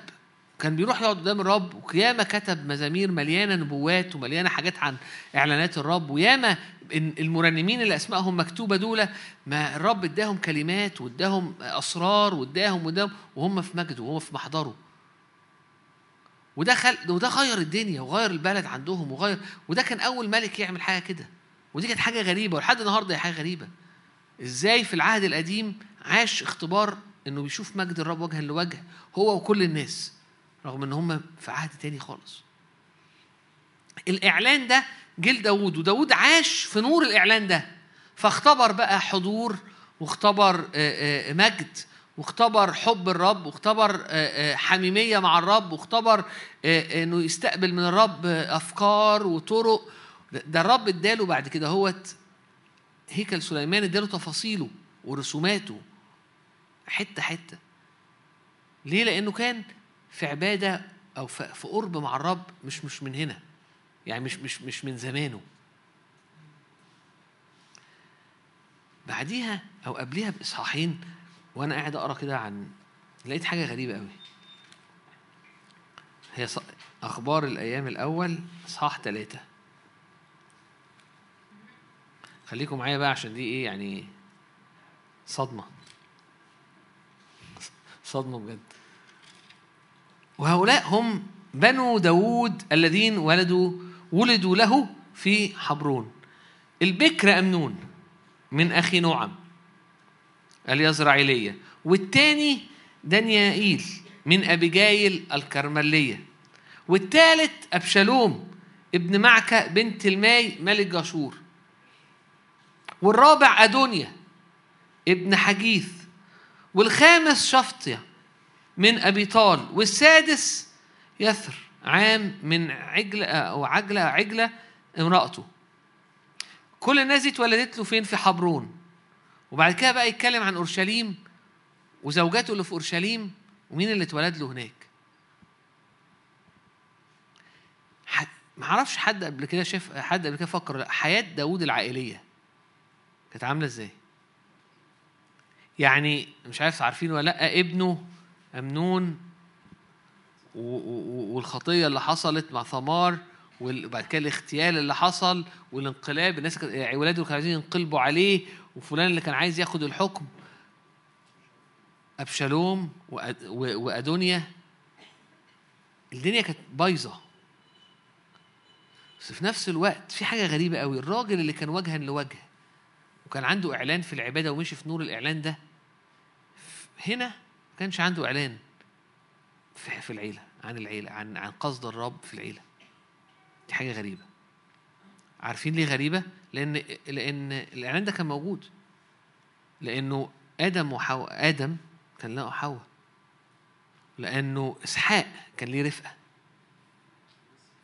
[SPEAKER 1] كان بيروح يقعد قدام الرب وياما كتب مزامير مليانة نبوات ومليانة حاجات عن إعلانات الرب وياما المرنمين اللي أسمائهم مكتوبة دول ما الرب إداهم كلمات وإداهم أسرار وإداهم وإداهم وهم في مجده وهم في محضره. وده خل... وده غير الدنيا وغير البلد عندهم وغير وده كان أول ملك يعمل حاجة كده. ودي كانت حاجة غريبة ولحد النهارده هي حاجة غريبة. إزاي في العهد القديم عاش اختبار إنه بيشوف مجد الرب وجها لوجه هو وكل الناس رغم إن هم في عهد تاني خالص. الإعلان ده جه لداود وداود عاش في نور الإعلان ده. فاختبر بقى حضور واختبر مجد واختبر حب الرب واختبر حميمية مع الرب واختبر إنه يستقبل من الرب أفكار وطرق ده- الرب اداله بعد كده هوت هيكل سليمان اداله تفاصيله ورسوماته حتة حتة. ليه؟ لأنه كان في عبادة أو في قرب مع الرب مش مش من هنا. يعني مش مش مش من زمانه. بعديها أو قبليها بإصحاحين وأنا قاعد أقرأ كده عن لقيت حاجة غريبة قوي هي أخبار الأيام الأول إصحاح ثلاثة خليكم معايا بقى عشان دي إيه يعني صدمة. صدمة بجد. وهؤلاء هم بنو داود الذين ولدوا ولدوا له في حبرون. البكر أمنون من أخينوعم اليزرعيلية والتاني دانيائيل من أبيجايل الكرملية. والتالت أبشالوم ابن معكة بنت تلماي ملك جاشور. والرابع أدونيا ابن حجيث والخامس شفطية من أبيطال والسادس يثر عام من عجلة أو عجلة عجلة امرأته. كل الناس دي اتولدت له فين؟ في حبرون. وبعد كده بقى يتكلم عن أورشليم وزوجاته اللي في أورشليم ومين اللي اتولد له هناك. ما أعرفش حد قبل كده شاف حد قبل كده فكر لا حياة داوود العائلية. كانت عاملة إزاي؟ يعني مش عارف عارفين ولا لأ ابنه أمنون و- و- والخطية اللي حصلت مع ثمار وبعد كده الاغتيال اللي حصل والانقلاب الناس يعني ولاده كانوا عايزين ينقلبوا عليه وفلان اللي كان عايز ياخد الحكم. أبشالوم وأدونيا الدنيا كانت بايظة. بس في نفس الوقت في حاجة غريبة قوي الراجل اللي كان وجها لوجه وكان عنده إعلان في العبادة ومشي في نور الإعلان ده هنا ما كانش عنده إعلان في العيلة عن العيلة عن عن قصد الرب في العيلة. دي حاجة غريبة. عارفين ليه غريبة؟ لأن لأن الإعلان ده كان موجود. لأنه آدم وحواء آدم كان له حواء. لأنه إسحاق كان ليه رفقة.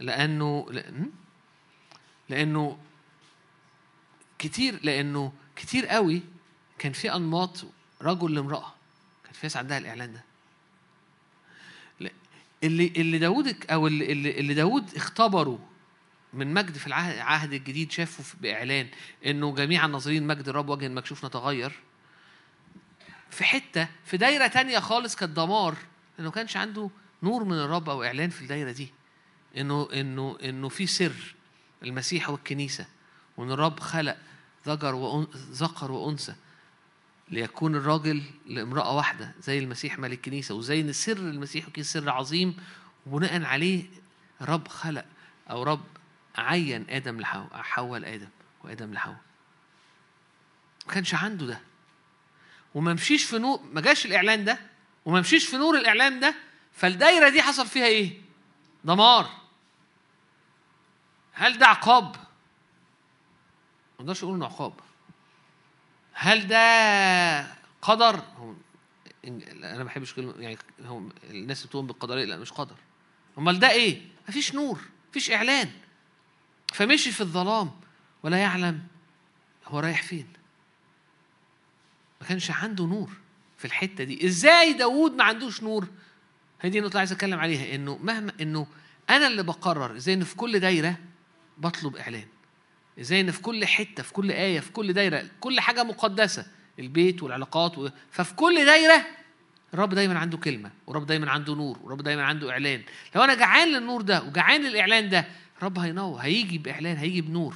[SPEAKER 1] لأنه لأن لأنه كتير لأنه كتير قوي كان في أنماط رجل لامرأة. كان في ناس عندها الإعلان ده. اللي اللي داوود أو اللي اللي داوود اختبره من مجد في العهد الجديد شافه بإعلان إنه جميع الناظرين مجد الرب وجه المكشوف نتغير. في حتة في دايرة تانية خالص كانت دمار إنه كانش عنده نور من الرب أو إعلان في الدايرة دي. انه انه إنه في سر المسيح والكنيسة وإن الرب خلق ذكر وأن... ذكر وأنثى ليكون الراجل لامرأة واحدة زي المسيح ملك الكنيسة وزي إن سر المسيح والكنيسة سر عظيم وبناء عليه رب خلق أو رب عين آدم لحواء حواء لآدم وآدم لحواء. ما كانش عنده ده. وما مشيش في نور ما جاش الإعلان ده وما مشيش في نور الإعلان ده فالدايرة دي حصل فيها إيه؟ دمار. هل ده عقاب؟ نقدرش نقول إنه عقاب. هل ده قدر؟ أنا ما بحبش كلمه يعني هم الناس بتقول بالقدريه لا مش قدر. أمال ده إيه؟ مفيش نور مفيش إعلان. فمشي في الظلام ولا يعلم هو رايح فين. ما كانش عنده نور في الحتة دي. إزاي داوود ما عندوش نور؟ هي دي النقطة عايز أتكلم عليها إنه مهما إنه أنا اللي بقرر إزاي إن في كل دايرة بطلب إعلان. إزاي إن في كل حتة في كل آية في كل دايرة كل حاجة مقدسة البيت والعلاقات و... ففي كل دايرة الرب دايما عنده كلمة والرب دايما عنده نور والرب دايما عنده إعلان. لو أنا جعان للنور ده وجعان للإعلان ده الرب هينور هيجي بإعلان هيجي بنور.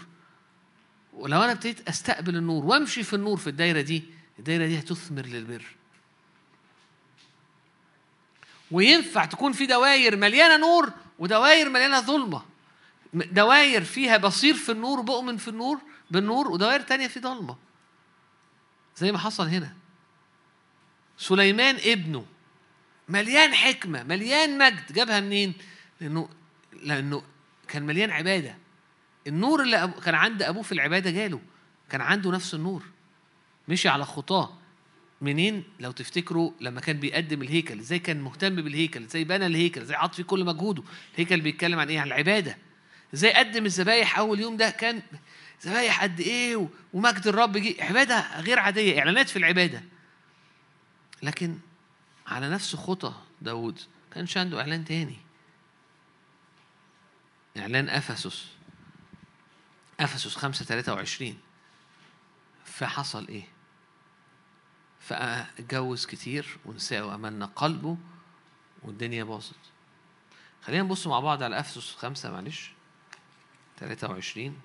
[SPEAKER 1] ولو أنا ابتديت أستقبل النور وأمشي في النور في الدايرة دي الدايرة دي هتثمر للبر. وينفع تكون في دواير مليانة نور ودواير مليانة ظلمة. دواير فيها بصير في النور وبؤمن في النور بالنور ودواير تانية في ضلمة. زي ما حصل هنا. سليمان ابنه مليان حكمة مليان مجد جابها منين؟ لأنه لأنه كان مليان عبادة. النور اللي كان عند أبوه في العبادة جاله. كان عنده نفس النور. مشي على خطاه. منين؟ لو تفتكروا لما كان بيقدم الهيكل إزاي كان مهتم بالهيكل إزاي بنى الهيكل إزاي عط فيه كل مجهوده. الهيكل بيتكلم عن إيه؟ عن العبادة. إزاي قدم الذبايح أول يوم ده كان ذبايح قد إيه ومجد الرب جه. عبادة غير عادية إعلانات في العبادة. لكن على نفس خطى داود كانش عنده إعلان تاني. إعلان أفسس. أفسس 5 23 فحصل إيه؟ فأتجوز كتير ونساء وأملنا قلبه والدنيا باظت. خلينا نبص مع بعض على أفسس خمسة معلش. 23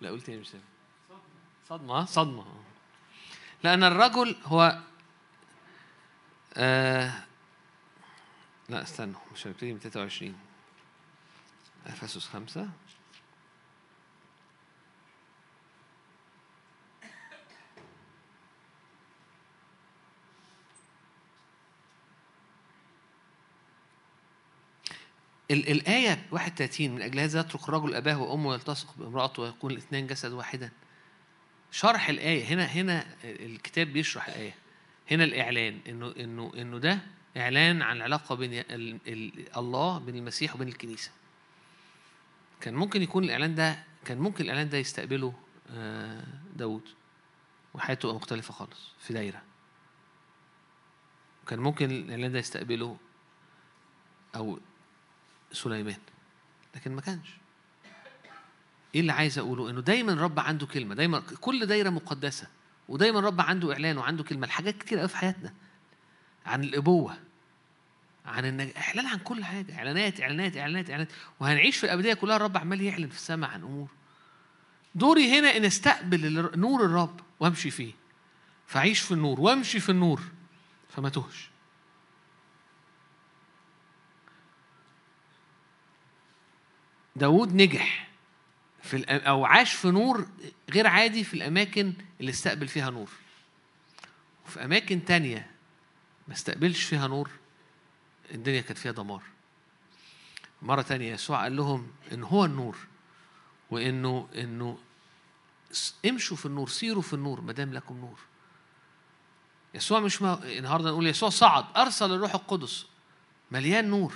[SPEAKER 1] لا. قلت تاني مش صدمة. صدمة. لأن الرجل هو آه لا استنوا مش هنبتدي من 23 أفسس خمسة الآية 31 من أجل هذا يترك الرجل أباه وأمه ويلتصق بامرأته ويكون الاثنين جسد واحدا. شرح الآية. هنا هنا الكتاب بيشرح الآية. هنا الإعلان. إنه إنه إنه ده إعلان عن العلاقة بين الله بين المسيح وبين الكنيسة. كان ممكن يكون الإعلان ده كان ممكن الإعلان ده يستقبله آه، داود وحياته تبقى مختلفة خالص في دايرة. كان ممكن الإعلان ده يستقبله أو سليمان. لكن ما كانش. إيه اللي عايز أقوله؟ إنه دايما الرب عنده كلمة دايما كل دايرة مقدسة ودايما الرب عنده إعلان وعنده كلمة الحاجات كتير قوي في حياتنا. عن الأبوة عن النج... إعلان عن كل حاجة. إعلانات إعلانات إعلانات إعلانات. وهنعيش في الأبدية كلها الرب عمال يعلن في السماء عن أمور. دوري هنا إن أستقبل نور الرب وأمشي فيه. فاعيش في النور وامشي في النور فما تهش. داود نجح في أو عاش في نور غير عادي في الأماكن اللي استقبل فيها نور. وفي أماكن تانية ما استقبلش فيها نور الدنيا كانت فيها دمار. مرة تانية يسوع قال لهم إن هو النور وإنه إنه امشوا في النور سيروا في النور ما دام لكم نور. يسوع مش ما النهارده نقول يسوع صعد أرسل الروح القدس مليان نور.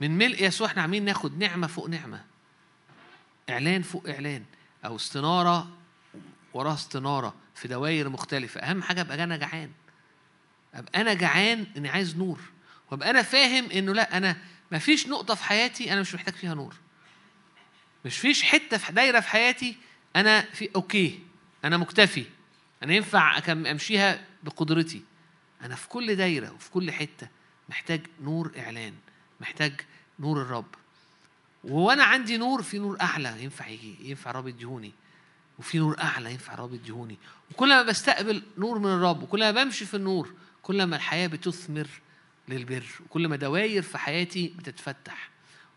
[SPEAKER 1] من ملء يسوع إحنا عاملين ناخد نعمة فوق نعمة. إعلان فوق إعلان. أو استنارة وراها استنارة في دوائر مختلفة. أهم حاجة أبقى أنا جعان. أبقى أنا جعان إني عايز نور. وأبقى أنا فاهم إنه لأ أنا ما فيش نقطة في حياتي أنا مش محتاج فيها نور. مش فيش حتة في دايرة في حياتي أنا في أوكي أنا مكتفي. أنا ينفع أمشيها بقدرتي. أنا في كل دايرة وفي كل حتة محتاج نور إعلان. محتاج نور الرب. وأنا عندي نور في نور أعلى ينفع يجي ينفع الرب يديهوني. وفي نور أعلى ينفع الرب يديهوني. وكل ما بستقبل نور من الرب وكل ما بمشي في النور كل ما الحياة بتثمر للبر. وكل ما دواير في حياتي بتتفتح.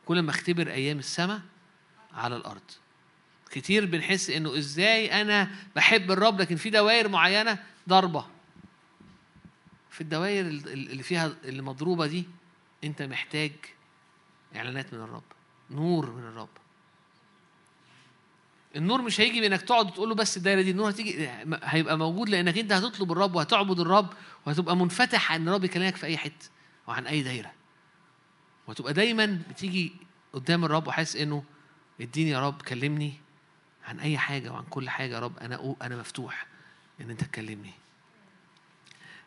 [SPEAKER 1] كل ما اختبر أيام السماء على الأرض. كتير بنحس إنه إزاي أنا بحب الرب لكن في دوائر معينة ضربه في الدوائر اللي فيها اللي مضروبة دي انت محتاج اعلانات من الرب نور من الرب. النور مش هيجي بانك تقعد وتقول له بس الدايرة دي النور هتيجي هيبقى موجود لانك انت هتطلب الرب وهتعبد الرب وهتبقى منفتح ان الرب يكلمك في اي حتة وعن اي دايرة. وهتبقى دايما بتيجي قدام الرب وحاسس انه اديني يا رب كلمني عن اي حاجة وعن كل حاجة يا رب أنا أنا مفتوح إن انت تكلمني.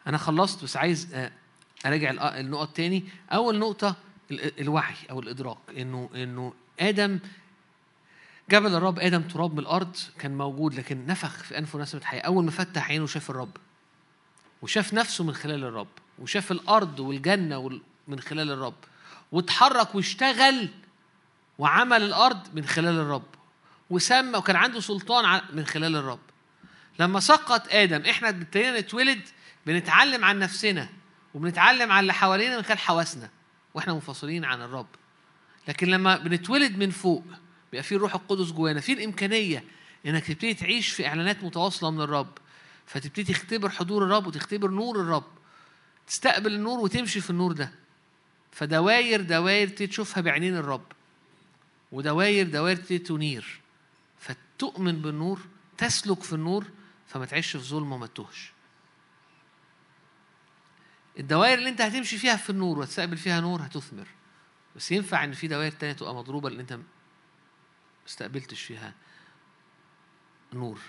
[SPEAKER 1] أنا خلصت بس عايز أراجع النقط تاني. أول نقطة الوعي أو الإدراك. إنه إنه آدم جبل الرب آدم تراب من الأرض كان موجود لكن نفخ في أنفه نسمه حياه أول ما فتح عينه شاف الرب. وشاف نفسه من خلال الرب. وشاف الأرض والجنة من خلال الرب. واتحرك واشتغل وعمل الأرض من خلال الرب. وسمى وكان عنده سلطان من خلال الرب. لما سقط آدم إحنا ابتدينا نتولد بنتعلم عن نفسنا. وبنتعلم عن اللي حوالينا من خلال حواسنا وإحنا منفصلين عن الرب. لكن لما بنتولد من فوق بيبقى في الروح القدس جوانا في الإمكانية إنك تبتدي تعيش في إعلانات متواصلة من الرب. فتبتدي تختبر حضور الرب وتختبر نور الرب. تستقبل النور وتمشي في النور ده. فدواير دواير تشوفها بعينين الرب. ودواير دواير تنير. فتؤمن بالنور تسلك في النور فما تعيش في ظلمه وما تتوهش الدوائر اللي انت هتمشي فيها في النور وتستقبل فيها نور هتثمر. بس ينفع ان في دوائر تانية تبقى مضروبة اللي انت ما استقبلتش فيها نور.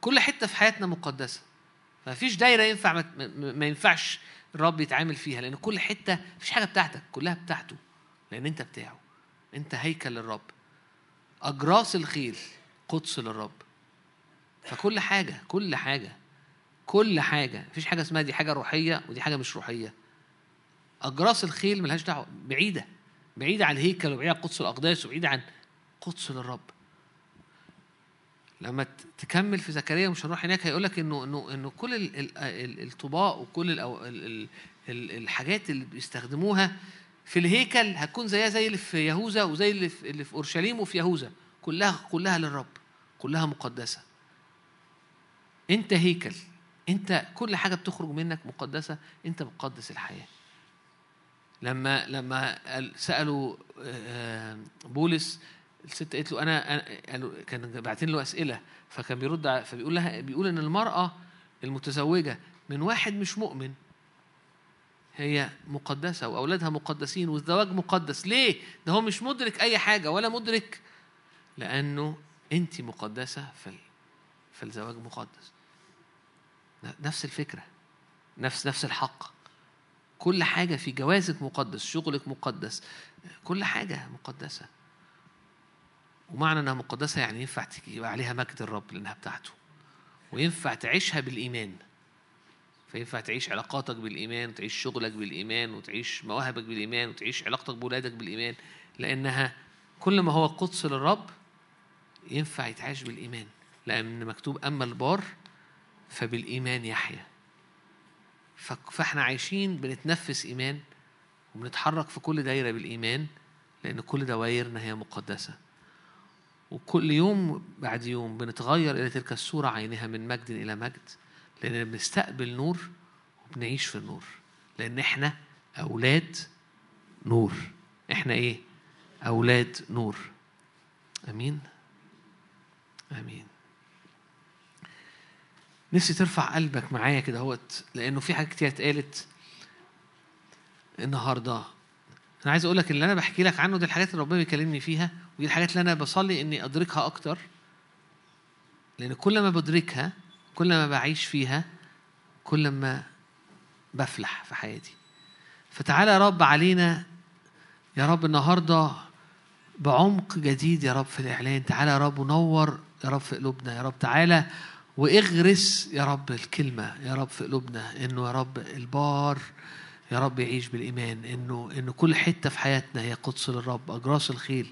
[SPEAKER 1] كل حتة في حياتنا مقدسة. ما فيش دايرة ينفع ما ينفعش الرب يتعامل فيها لأن كل حتة مفيش حاجة بتاعتك كلها بتاعته لأن انت بتاعه. انت هيكل للرب اجراس الخيل قدس للرب. فكل حاجة كل حاجة كل حاجة مفيش حاجة اسمها دي حاجة روحية ودي حاجة مش روحية. اجراس الخيل ملهاش دعوة بعيدة بعيدة عن الهيكل وبعيدة عن قدس الأقداس وبعيدة عن قدس للرب. لما تكمل في زكريا مش هنروح هناك هيقول لك إنه إنه إنه كل الطباق وكل الحاجات اللي بيستخدموها في الهيكل هتكون زيها زي اللي في يهوذا وزي اللي في, اللي في أورشليم وفي يهوذا. كلها كلها للرب كلها مقدسة. أنت هيكل. انت كل حاجة بتخرج منك مقدسة انت مقدس الحياة. لما لما سألوا آه، بولس الست قالت له أنا كان باعتين له أسئلة فكان بيرد فبيقول لها بيقول إن المرأة المتزوجة من واحد مش مؤمن هي مقدسة وأولادها مقدسين والزواج مقدس. ليه؟ ده هو مش مدرك أي حاجة ولا مدرك. لأنه أنت مقدسة في الزواج مقدس. نفس الفكرة نفس نفس الحق. كل حاجة في جوازك مقدس شغلك مقدس كل حاجة مقدسة. ومعنى إنها مقدسة يعني ينفع يبقى عليها مجد الرب لإنها بتاعته. وينفع تعيشها بالإيمان. فينفع تعيش علاقاتك بالإيمان وتعيش شغلك بالإيمان وتعيش مواهبك بالإيمان وتعيش علاقتك بولادك بالإيمان. لأنها كل ما هو قدس للرب ينفع يتعاش بالإيمان. لأن مكتوب أما البار فبالإيمان يحيا. فإحنا عايشين بنتنفس إيمان وبنتحرك في كل دايرة بالإيمان لأن كل دوايرنا هي مقدسة. وكل يوم بعد يوم بنتغير إلى تلك الصورة عينها من مجد إلى مجد لأن بنستقبل نور وبنعيش في النور. لأن إحنا أولاد نور. إحنا إيه؟ أولاد نور. أمين؟ أمين. نفسي ترفع قلبك معايا كده اهوت لأنه في حاجات كتير اتقالت النهارده. أنا عايز أقول لك اللي أنا بحكي لك عنه دي الحاجات اللي ربنا بيكلمني فيها ودي الحاجات اللي أنا بصلي إني أدركها أكتر. لأن كل ما بدركها كل ما بعيش فيها كل ما بفلح في حياتي. فتعالى يا رب علينا يا رب النهارده بعمق جديد يا رب في الإعلان. تعالى يا رب ونور يا رب في قلوبنا. يا رب تعالى واغرس يا رب الكلمة يا رب في قلوبنا إنه يا رب البار يا رب يعيش بالإيمان إنه إنه كل حتة في حياتنا هي قدس للرب أجراس الخيل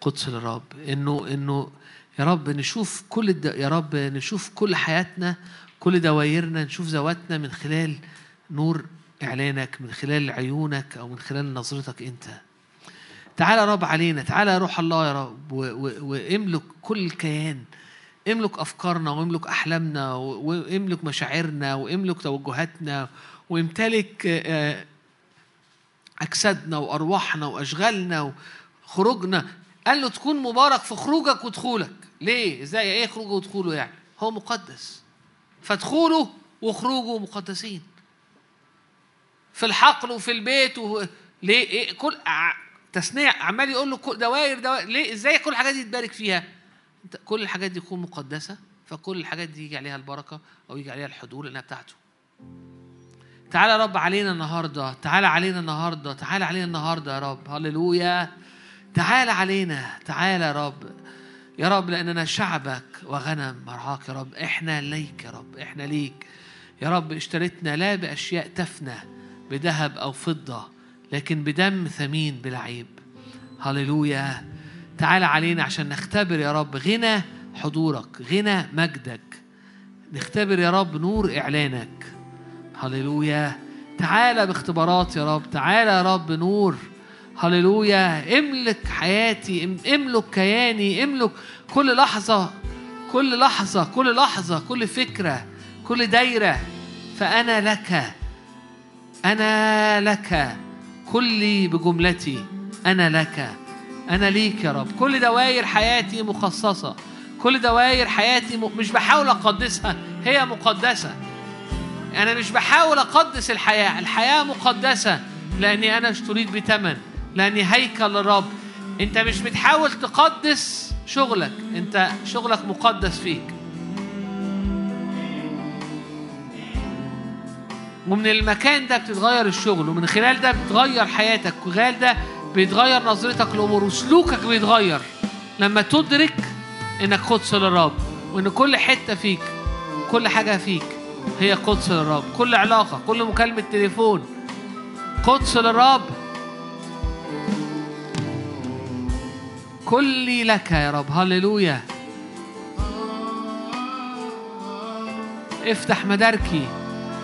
[SPEAKER 1] قدس للرب إنه إنه يا رب نشوف كل الد... يا رب نشوف كل حياتنا كل دوايرنا نشوف ذواتنا من خلال نور إعلانك من خلال عيونك أو من خلال نظرتك أنت تعالى يا رب علينا تعالى يا روح الله يا رب. واملك كل الكيان املك أفكارنا واملك أحلامنا و... واملك مشاعرنا واملك توجهاتنا وامتلك آه، أجسادنا وأرواحنا وأشغالنا وخروجنا. قال له تكون مبارك في خروجك ودخولك. ليه؟ إزاي؟ إيه خروجه ودخوله يعني؟ هو مقدس. فدخوله وخروجه مقدسين. في الحقل وفي البيت و... ليه؟ إيه؟ كل ع... تثنية عمال يقول له دواير دواير ليه؟ إزاي كل الحاجات دي تبارك فيها؟ كل الحاجات دي تكون مقدسة فكل الحاجات دي يجي عليها البركة أو يجي عليها الحضور لأنها بتاعته. تعالى يا رب علينا النهارده تعالى علينا النهارده تعالى علينا النهارده يا رب. هللويا. تعالى علينا تعالى يا رب. يا رب لأننا شعبك وغنم مرعاك يا رب. إحنا ليك يا رب إحنا ليك. يا رب اشتريتنا لا بأشياء تفنى بذهب أو فضة لكن بدم ثمين بلا عيب هللويا. تعالى علينا عشان نختبر يا رب. غنى حضورك غنى مجدك. نختبر يا رب نور إعلانك. هللويا. تعالى باختبارات يا رب. تعالى يا رب نور. هللويا. املك حياتي ام- املك كياني املك كل لحظة كل لحظة كل لحظة كل فكرة كل دايرة. فأنا لك. أنا لك. كلي بجملتي. أنا لك. أنا ليك يا رب. كل دوائر حياتي مخصصة. كل دوائر حياتي م... مش بحاول أقدسها هي مقدسة. أنا مش بحاول أقدس الحياة الحياة مقدسة. لأني أنا اشتريت بثمن لأني هيكل الرب أنت مش بتحاول تقدس شغلك أنت شغلك مقدس فيك. ومن المكان ده بتتغير الشغل ومن خلال ده بتغير حياتك. وخلال ده بيتغير نظرتك للأمور وسلوكك بيتغير. لما تدرك إنك قدس للرب وإن كل حتة فيك كل حاجة فيك هي قدس للرب. كل علاقة كل مكالمة تليفون قدس للرب. كلي لك يا رب. هللويا. افتح مداركي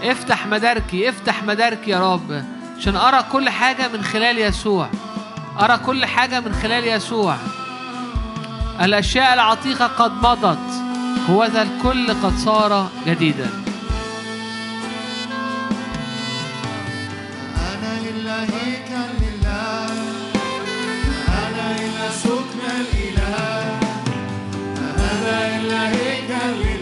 [SPEAKER 1] افتح مداركي افتح مداركي يا رب عشان أرى كل حاجة من خلال يسوع. أرى كل حاجة من خلال يسوع. الأشياء العتيقة قد مضت. هوذا الكل قد صار جديدا.
[SPEAKER 2] أنا إلا هيكل لله أنا إلا سكن الإله. أنا إلا هيكل لله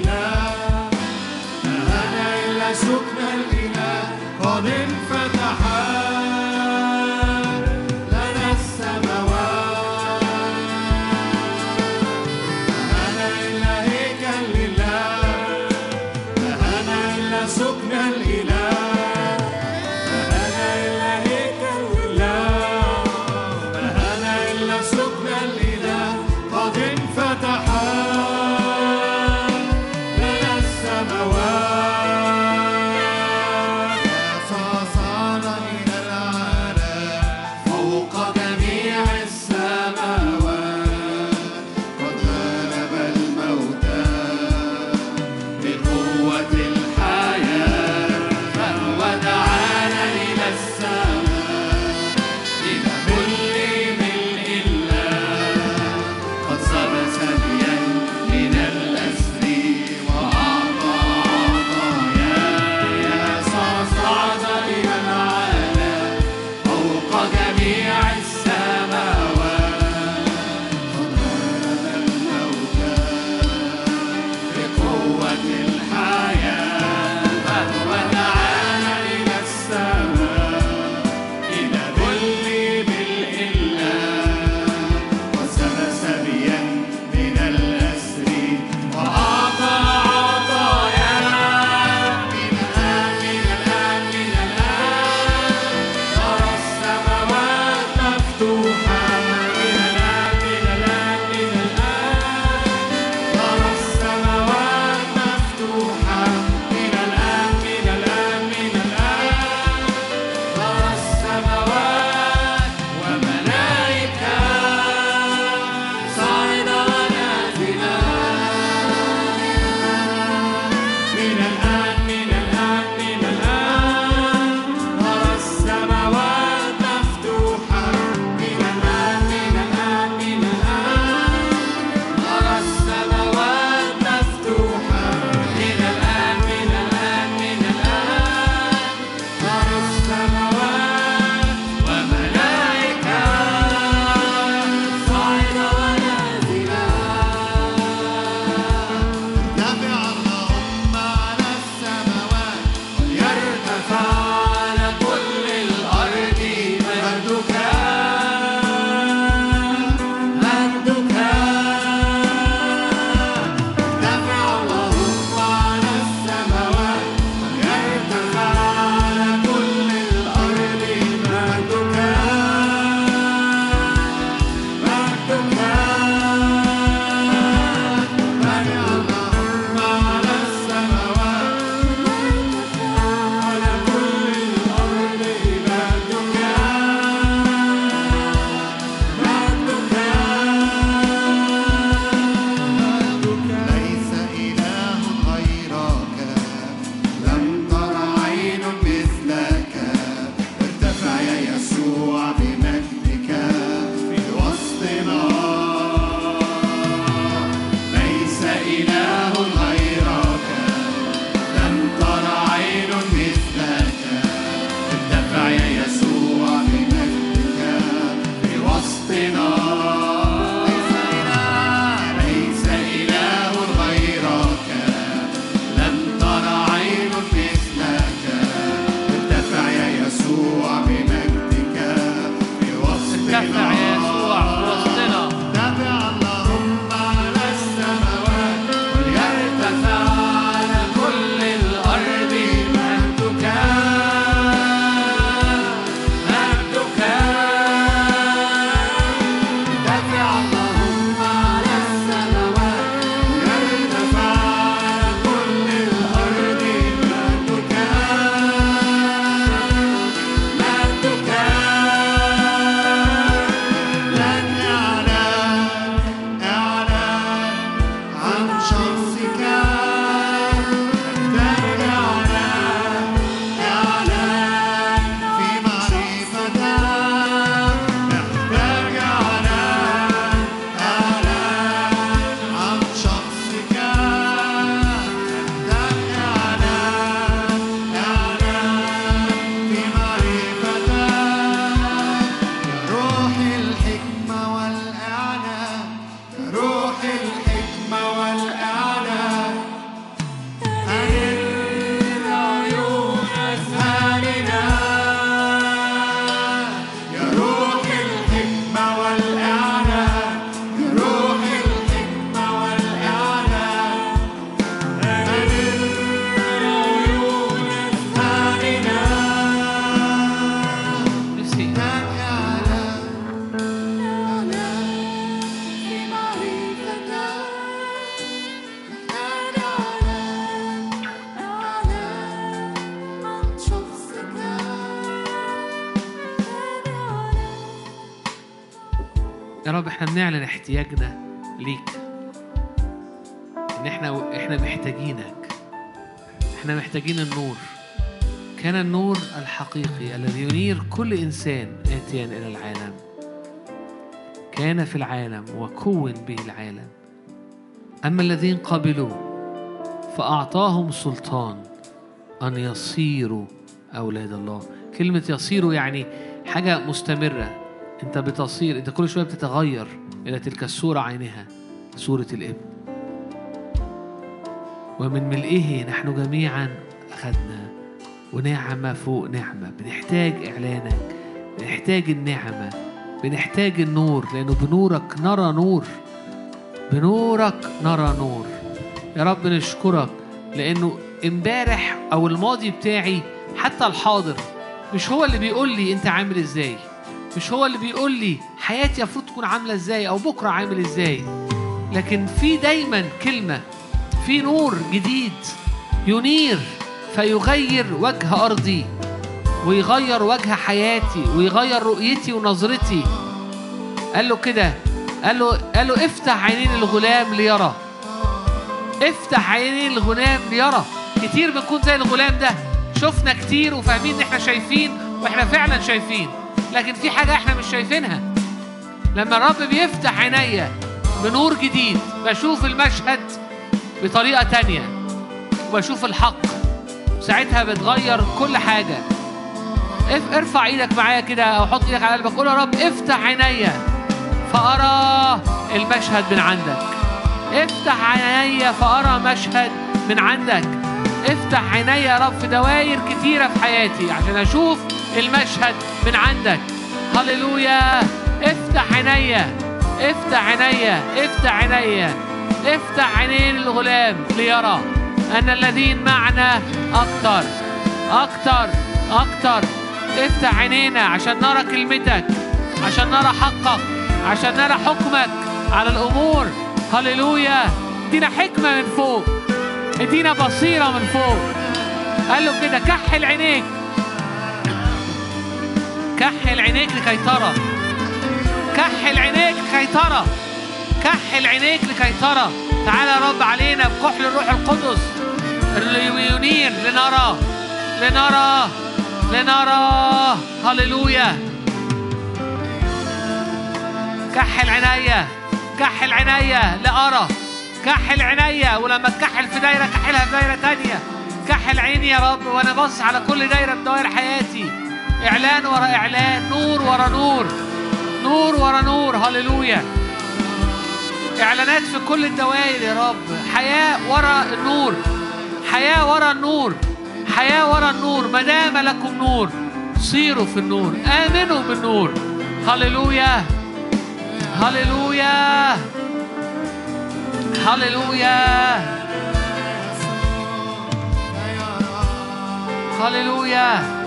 [SPEAKER 1] إحنا محتاجين النور. كان النور الحقيقي الذي ينير كل إنسان اتيا إلى العالم. كان في العالم وكون به العالم. أما الذين قبلوا فأعطاهم سلطان أن يصيروا أولاد الله. كلمة يصيروا يعني حاجة مستمرة. أنت بتصير أنت كل شوية بتتغير إلى تلك الصورة عينها صوره الابن ومن ملئه نحن جميعا. أخذنا ونعمه فوق نعمة. بنحتاج إعلانك. بنحتاج النعمة. بنحتاج النور. لأنه بنورك نرى نور. بنورك نرى نور. يا رب نشكرك. لأنه امبارح أو الماضي بتاعي حتى الحاضر مش هو اللي بيقول لي أنت عامل إزاي. مش هو اللي بيقول لي حياتي المفروض تكون عاملة إزاي أو بكرة عامل إزاي. لكن في دايما كلمة في نور جديد ينير فيغير وجه أرضي ويغير وجه حياتي ويغير رؤيتي ونظرتي. قال له كده قال له قال له افتح عينين الغلام ليرى. افتح عينين الغلام ليرى. كتير بنكون زي الغلام ده. شفنا كتير وفاهمين إن إحنا شايفين وإحنا فعلا شايفين. لكن في حاجة إحنا مش شايفينها. لما الرب بيفتح عينيا بنور جديد بشوف المشهد بطريقة تانية. وبشوف الحق. ساعتها بتغير كل حاجة. اف- ارفع إيدك معايا كده أو حط إيدك على قلبك. قول يا رب افتح عينيا. فأرى المشهد من عندك. افتح عينيا فأرى مشهد من عندك. افتح عينيا يا رب في دوائر كتيرة في حياتي عشان أشوف المشهد من عندك. هللويا. افتح عينيا. افتح عينيا. افتح عينيا. افتح عينين الغلام ليرى أن الذين معنا أكتر أكتر أكتر افتح عينينا عشان نرى كلمتك عشان نرى حقك عشان نرى حكمك على الأمور. هللويا. ادينا حكمة من فوق ادينا بصيرة من فوق. قال له كده كحل عينيك. كحل عينيك لكي ترى كحل عينيك لكي ترى كحل عينيك لكي ترى تعالى يا رب علينا بكحل الروح القدس. اللي ينير لنرى. لنرى. لنرى. هللويا. كحل عينيا. كحل عينيا لأرى. كحل عينيا. ولما تكحل في دايرة كحلها في دايرة تانية. كحل عيني يا رب وأنا باصص على كل دايرة من دوائر حياتي. إعلان ورا إعلان نور ورا نور. نور ورا نور. هللويا. إعلانات في كل الدوائر يا رب. حياة ورا النور. حياة ورا النور. حياة ورا النور. ما دام لكم نور سيروا في النور. آمنوا بالنور. هللويا. هللويا. هللويا. هللويا.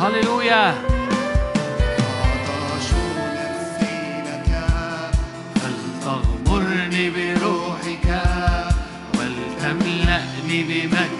[SPEAKER 1] هللويا. بروحك ولتملأني بمجدك.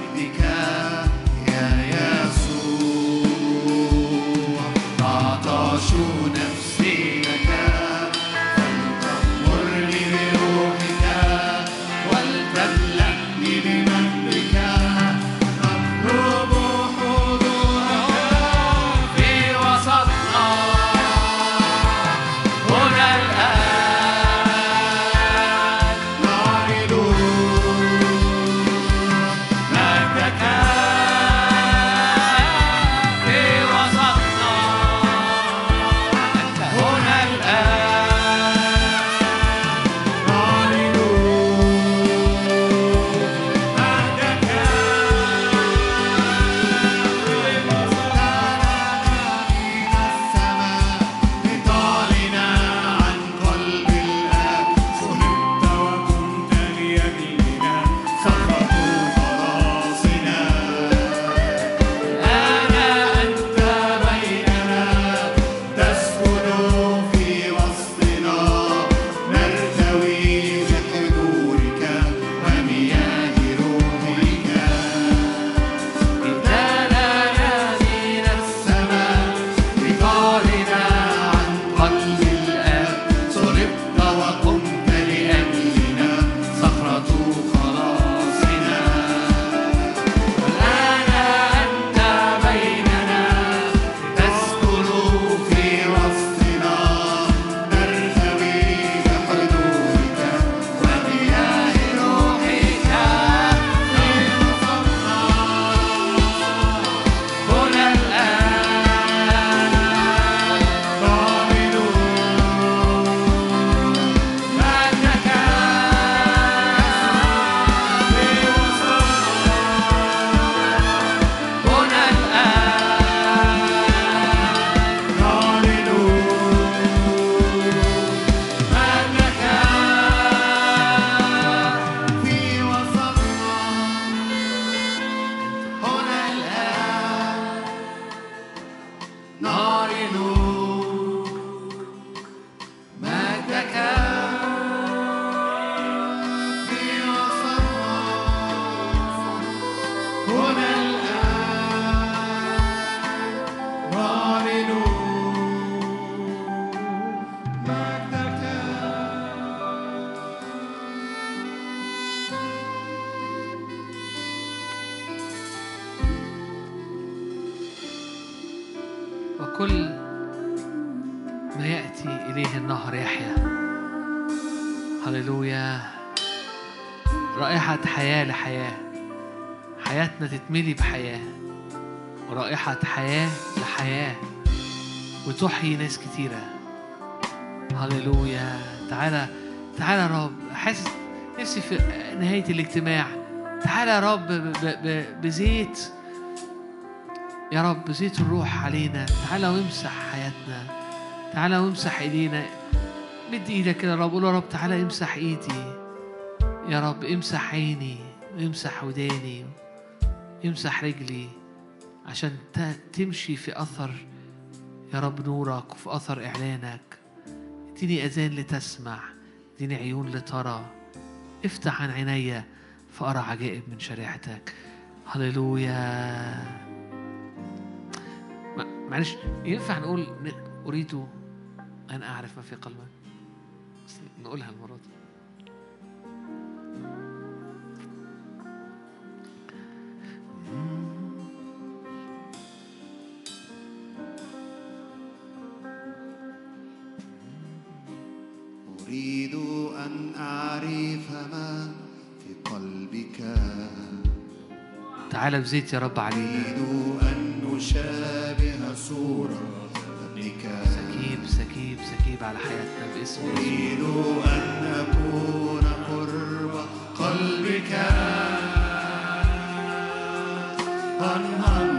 [SPEAKER 1] تتملي بحياة ورائحة حياة لحياة وتحيي ناس كتيرة. هللويا. تعالى تعالى يا رب. حاسس نفسي في نهاية الاجتماع. تعالى يا رب ب- ب- بزيت يا رب زيت الروح علينا. تعالى وامسح حياتنا. تعالى وامسح إيدينا. مد إيدك كده يا رب. قول يا رب تعالى امسح إيدي. يا رب امسح عيني امسح وداني. امسح رجلي عشان تمشي في أثر يا رب نورك وفي أثر إعلانك. اديني أذان لتسمع اديني عيون لترى. افتح عن عيني فأرى عجائب من شريعتك. هللويا. معلش ينفع نقول أريد أن أعرف ما في قلبك؟ نقولها المرة
[SPEAKER 2] أعرف ما في قلبك.
[SPEAKER 1] تعال بزيت يا رب علينا.
[SPEAKER 2] أريد أن نشابه صورة ابنك.
[SPEAKER 1] سكيب سكيب سكيب على حياتنا باسم
[SPEAKER 2] أريد أن أكون قرب قلبك. أنهار.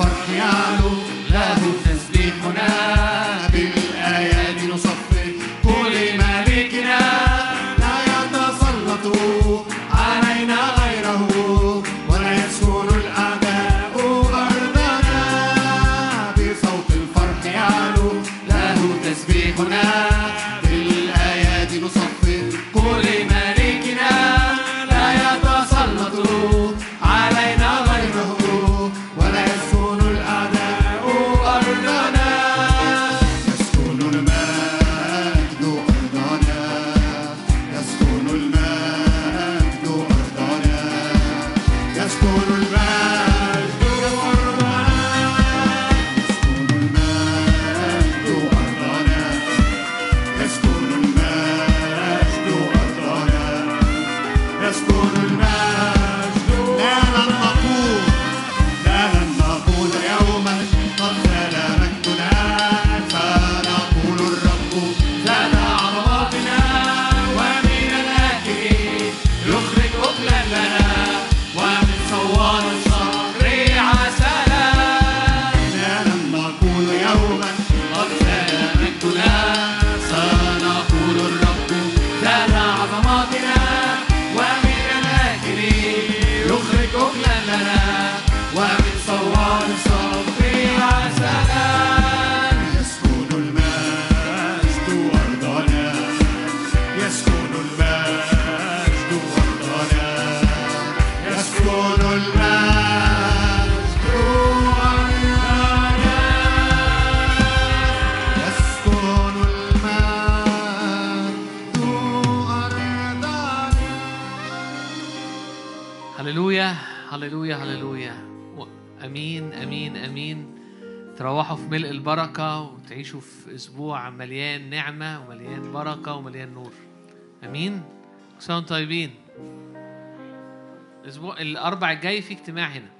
[SPEAKER 2] فارجعوا له
[SPEAKER 1] أسبوع مليان نعمة ومليان بركة ومليان نور. أمين؟ كل سنة طيبين. الأسبوع الأربع الجاي في اجتماع هنا.